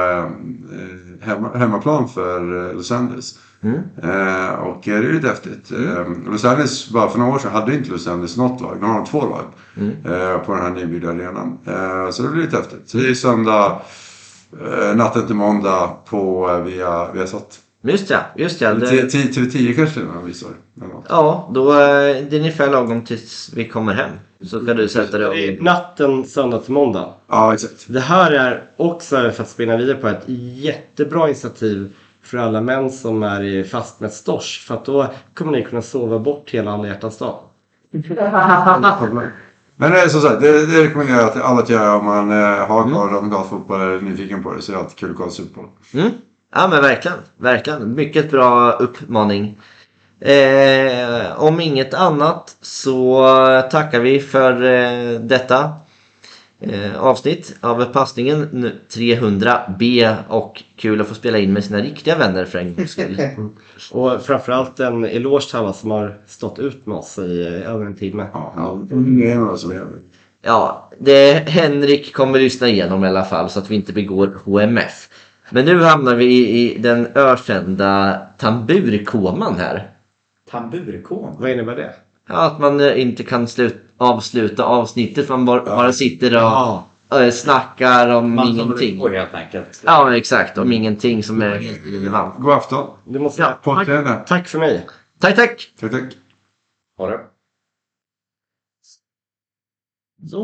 hemma, hemmaplan för Los Angeles. Mm. Och det är lite häftigt. Eh, Los Angeles, bara för några år sedan, hade inte Los Angeles något lag. De har två lag Mm. på den här nybyggda arenan. Så det blir lite häftigt. Så det är söndag, natten till måndag på eh, via, via satt. Just ja, just ja. Det, TV10 kanske man visar. ja, då är det ungefär lagom tills vi kommer hem. Så ska du sätta dig Det är och... natten söndag till måndag. Ja, exakt. Det här är också, för att spinna vidare på, ett jättebra initiativ för alla män som är i fast med stors. För att då kommer ni kunna sova bort hela alla hjärtans dag. Men eh, som sagt, det, det rekommenderar jag till alla att göra om man eh, har Mm. koll om gatfotboll eller är nyfiken på det. Så är det alltid kul att kolla Super Bowl. Mm. Ja men verkligen, verkligen. Mycket bra uppmaning. Eh, om inget annat så tackar vi för eh, detta eh, avsnitt av passningen nu 300B och kul att få spela in med sina riktiga vänner för en gångs skull. Och framförallt en eloge till alla som har stått ut med oss i eh, över en timme. Ja, det är några som är Ja, det Henrik kommer lyssna igenom i alla fall så att vi inte begår HMF. Men nu hamnar vi i, i den ökända tamburkoman här. Tamburkon. Vad innebär det? Ja, att man eh, inte kan slut, avsluta avsnittet. Man bara, bara sitter och Ja. eh, snackar om Man ingenting. på helt enkelt. Ja, exakt. Om ingenting som är helt relevant. God afton. Du måste Ja, tack, tack för mig. Tack, tack! Tack, tack. Ha det.